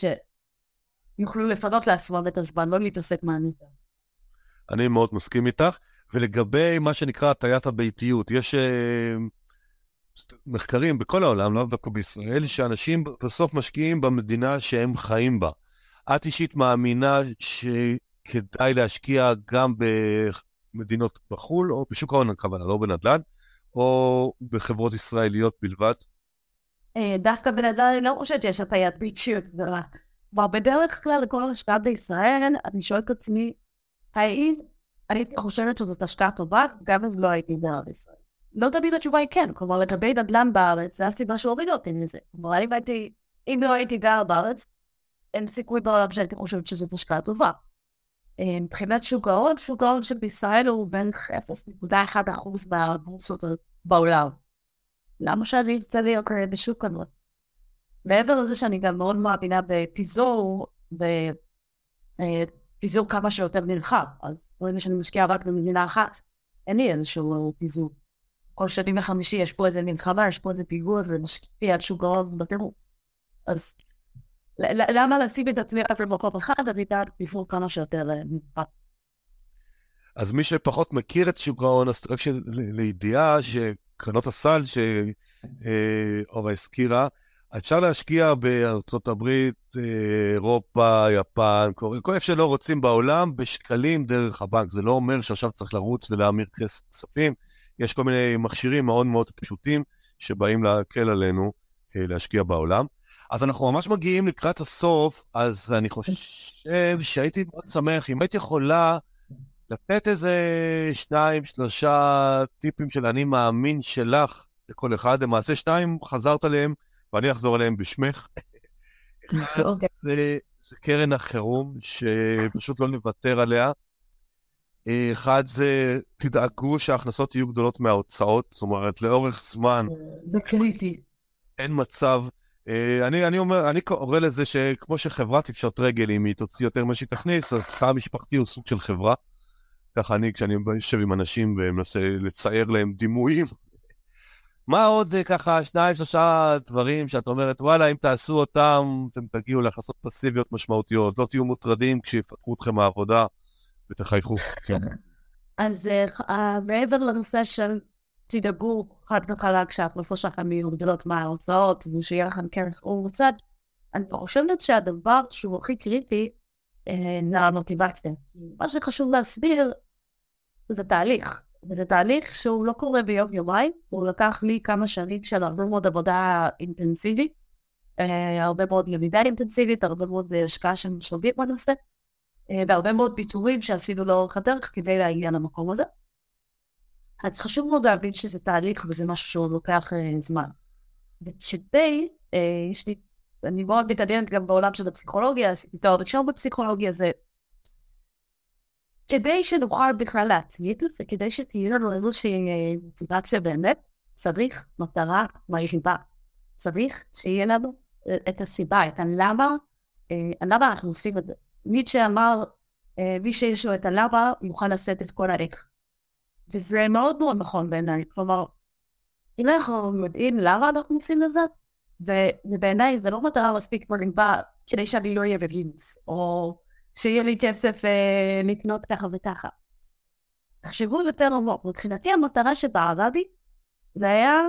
שיוכלו לפנות לעצמם את הזמן, לא להתעסק מהניסה. אני מאוד מסכים איתך. ולגבי מה שנקרא הטיית הביתיות, יש uh, מחקרים בכל העולם, לא דווקא בישראל, שאנשים בסוף משקיעים במדינה שהם חיים בה. את אישית מאמינה שכדאי להשקיע גם במדינות בחו"ל, או בשוק ההון הכוונה, לא בנדל"ן, או בחברות ישראליות בלבד? אה, דווקא בנדל"ן אני לא חושבת שיש הטיית ביתיות גדולה. כלומר, בדרך כלל לכל השקעה בישראל, אני שואלת את עצמי, האם אני חושבת שזאת השקעה טובה, גם אם לא הייתי גרה בישראל. לא תמיד התשובה היא כן, כלומר לגבי נדל"ן בארץ, זה הסיבה שהורידו אותי מזה. כלומר, אם הייתי, אם לא הייתי גרה בארץ, אין סיכוי בעולם שהייתי חושבת שזאת השקעה טובה. אה, מבחינת שוק ההון, שוק ההון של בישראל הוא בערך 0.1% מהבורסות בעולם. למה שאני ארצה להיות בשוק כזה? מעבר לזה שאני גם מאוד מאמינה בפיזור, בפיזור אה, כמה שיותר נרחב, אז ברגע שאני משקיעה רק במדינה אחת, אין לי איזשהו פיזור. כל שני וחמישי יש פה איזה מלחמה, יש פה איזה פיגוע, זה משקיע על שוק ההון בטירוף. אז למה לשים את עצמי אפילו במקום אחד, אני בעד פיזור כמה שיותר אה, נרחב. אז מי שפחות מכיר את שוק ההון, אז רק לידיעה שקרנות הסל שאורה הזכירה, אפשר להשקיע בארצות הברית, אירופה, יפן, כל איפה שלא רוצים בעולם, בשקלים דרך הבנק. זה לא אומר שעכשיו צריך לרוץ ולהמיר כספים. יש כל מיני מכשירים מאוד מאוד פשוטים שבאים להקל עלינו אה, להשקיע בעולם. אז אנחנו ממש מגיעים לקראת הסוף, אז אני חושב שהייתי מאוד שמח אם היית יכולה לתת איזה שניים, שלושה טיפים של אני מאמין שלך לכל אחד. למעשה שניים חזרת עליהם, ואני אחזור עליהם בשמך. אוקיי. זה, זה קרן החירום, שפשוט לא נוותר עליה. אחד זה, תדאגו שההכנסות יהיו גדולות מההוצאות, זאת אומרת, לאורך זמן. זה קריטי. אין מצב. אה, אני, אני אומר, אני קורא לזה שכמו שחברה תפשוט רגל אם היא תוציא יותר ממה שהיא תכניס, אז תא המשפחתי הוא סוג של חברה. ככה אני, כשאני יושב עם אנשים ומנסה לצייר להם דימויים, מה עוד אה, ככה שניים, שלושה דברים שאת אומרת, וואלה, אם תעשו אותם, אתם תגיעו להכנסות פסיביות משמעותיות, לא תהיו מוטרדים כשיפטרו אתכם מהעבודה ותחייכו. כן. אז uh, מעבר לנושא של תדאגו חד וחלק שההכנסות שלכם יהיו גדולות מההוצאות ושיהיה לכם קרן חירום בצד, אני חושבת שהדבר שהוא הכי קריטי זה המוטיבציה. מה שחשוב להסביר זה תהליך. וזה תהליך שהוא לא קורה ביום יומיים, הוא לקח לי כמה שנים של הרבה מאוד עבודה אינטנסיבית, אה, הרבה מאוד למידה אינטנסיבית, הרבה מאוד השקעה של משאבים בנושא, אה, והרבה מאוד ויתורים שעשינו לאורך הדרך כדי להגיע למקום הזה. אז חשוב מאוד להבין שזה תהליך וזה משהו שהוא לוקח אה, זמן. וכדי, אה, יש לי, אני מאוד מתעניינת גם בעולם של הפסיכולוגיה, עשיתי תואר ראשון בפסיכולוגיה, זה כדי שנוכל בכלל להתמיד וכדי שתהיה לנו איזושהי מוטיבציה באמת, צריך מטרה מרחיבה. צריך שיהיה לנו אה, את הסיבה, את הלמה, אה, למה אנחנו עושים את זה. שאמר, אה, מי שיש לו את הלמה, יוכל לשאת את כל האיך. וזה מאוד מאוד נכון בעיניי. כלומר, אם אנחנו יודעים למה אנחנו עושים את זה, ובעיניי זה לא מטרה מספיק מרחיבה כדי שאני לא אהיה בגינוס, או שיהיה לי כסף אה, לקנות ככה וככה. תחשבו יותר עמוק, מבחינתי המטרה שבערה בי זה היה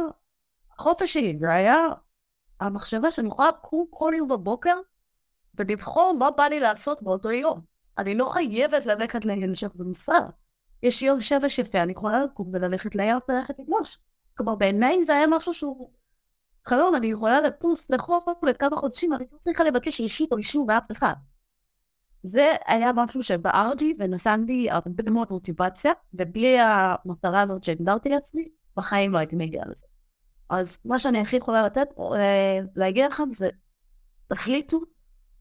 החופש שלי, זה היה המחשבה שאני יכולה לקום כל יום בבוקר ולבחור מה בא לי לעשות באותו יום. אני לא חייבת ללכת להמשך במשרד. יש יום שבש יפה, אני יכולה לקום וללכת לים וללכת לגלוש. כלומר, בעיניי זה היה משהו שהוא חלום, אני יכולה לטוס לחוף לכמה חודשים, אני לא צריכה לבקש אישית או אישור מאף אחד. זה היה משהו שבערתי ונתן לי הרבה מאוד מוטיבציה, ובלי המטרה הזאת שהגדרתי לעצמי, בחיים לא הייתי מגיעה לזה. אז מה שאני הכי יכולה לתת, אה, להגיד לכם זה, תחליטו,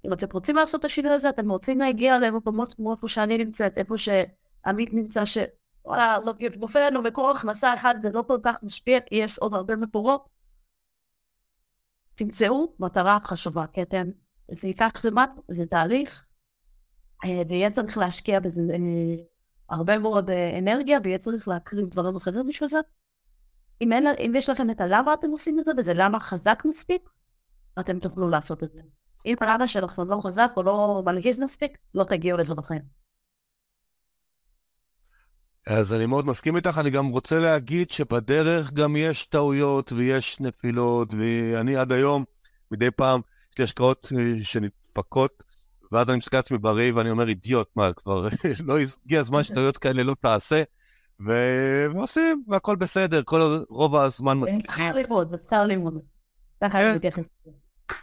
אם אתם רוצים לעשות את השינוי הזה, אתם רוצים להגיע למקומות כמו איפה שאני נמצאת, איפה שעמית נמצא, שוואלה, לא, נופל לנו מקור הכנסה אחד, זה לא כל כך משפיע, יש עוד הרבה מקורות. תמצאו מטרה חשובה, כי אתם, זה ייקח זמן, זה תהליך, ויהיה צריך להשקיע בזה אה, הרבה מאוד אה, אנרגיה, ויהיה צריך להקריב דברים אחרים בשביל זה. אם, אין, אם יש לכם את הלמה אתם עושים את זה, וזה למה חזק מספיק, אתם תוכלו לעשות את זה. אם הלמה שלכם לא חזק או לא מלגיז מספיק, לא תגיעו לזה בחיים. אז אני מאוד מסכים איתך, אני גם רוצה להגיד שבדרך גם יש טעויות ויש נפילות, ואני עד היום, מדי פעם, יש לי השקעות אה, שנדפקות, ואז אני מסתכל על עצמי בראי ואני אומר, אידיוט, מה, כבר לא הגיע הזמן שטעויות כאלה לא תעשה, ועושים, והכל בסדר, כל רוב הזמן שכר לימוד, זה שכר לימוד. ככה אני מתייחס לזה.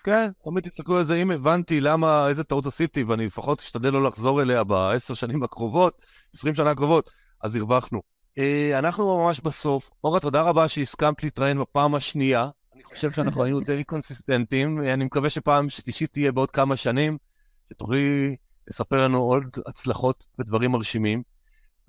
כן, תמיד תסתכלו על זה, אם הבנתי למה, איזה טעות עשיתי, ואני לפחות אשתדל לא לחזור אליה בעשר שנים הקרובות, עשרים שנה הקרובות, אז הרווחנו. אה, אנחנו ממש בסוף. אורה, תודה רבה שהסכמת להתראיין בפעם השנייה. אני חושב שאנחנו היינו די קונסיסטנטים, אני מקווה שפעם שלישית תהיה בעוד כמה שנים, שתוכלי לספר לנו עוד הצלחות ודברים מרשימים.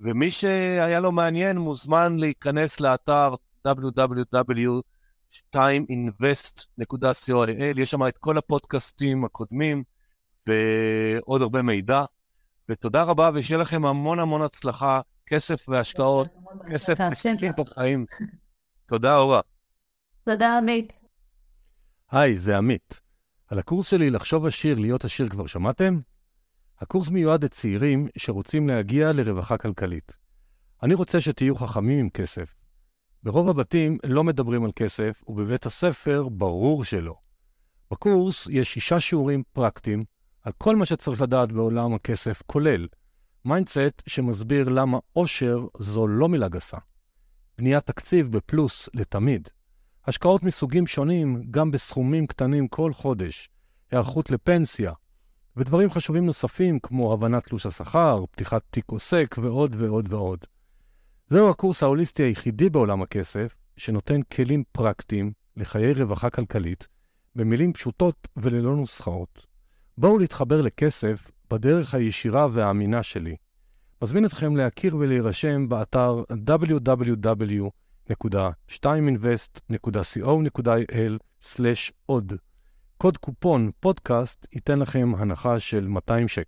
ומי שהיה לו מעניין מוזמן להיכנס לאתר www.timeinvest.co.il, יש שם את כל הפודקאסטים הקודמים ועוד הרבה מידע. ותודה רבה ושיהיה לכם המון המון הצלחה, כסף והשקעות, כסף וסכים בחיים. תודה אורה. תודה עמית. היי, זה עמית. על הקורס שלי לחשוב עשיר, להיות עשיר כבר שמעתם? הקורס מיועד לצעירים שרוצים להגיע לרווחה כלכלית. אני רוצה שתהיו חכמים עם כסף. ברוב הבתים לא מדברים על כסף, ובבית הספר ברור שלא. בקורס יש שישה שיעורים פרקטיים על כל מה שצריך לדעת בעולם הכסף, כולל mindset שמסביר למה עושר זו לא מילה גסה. בניית תקציב בפלוס לתמיד. השקעות מסוגים שונים, גם בסכומים קטנים כל חודש. היערכות לפנסיה, ודברים חשובים נוספים כמו הבנת תלוש השכר, פתיחת תיק עוסק ועוד ועוד ועוד. זהו הקורס ההוליסטי היחידי בעולם הכסף, שנותן כלים פרקטיים לחיי רווחה כלכלית, במילים פשוטות וללא נוסחאות. בואו להתחבר לכסף בדרך הישירה והאמינה שלי. מזמין אתכם להכיר ולהירשם באתר www.2invest.co.il/עוד. קוד קופון פודקאסט ייתן לכם הנחה של 200 שקל.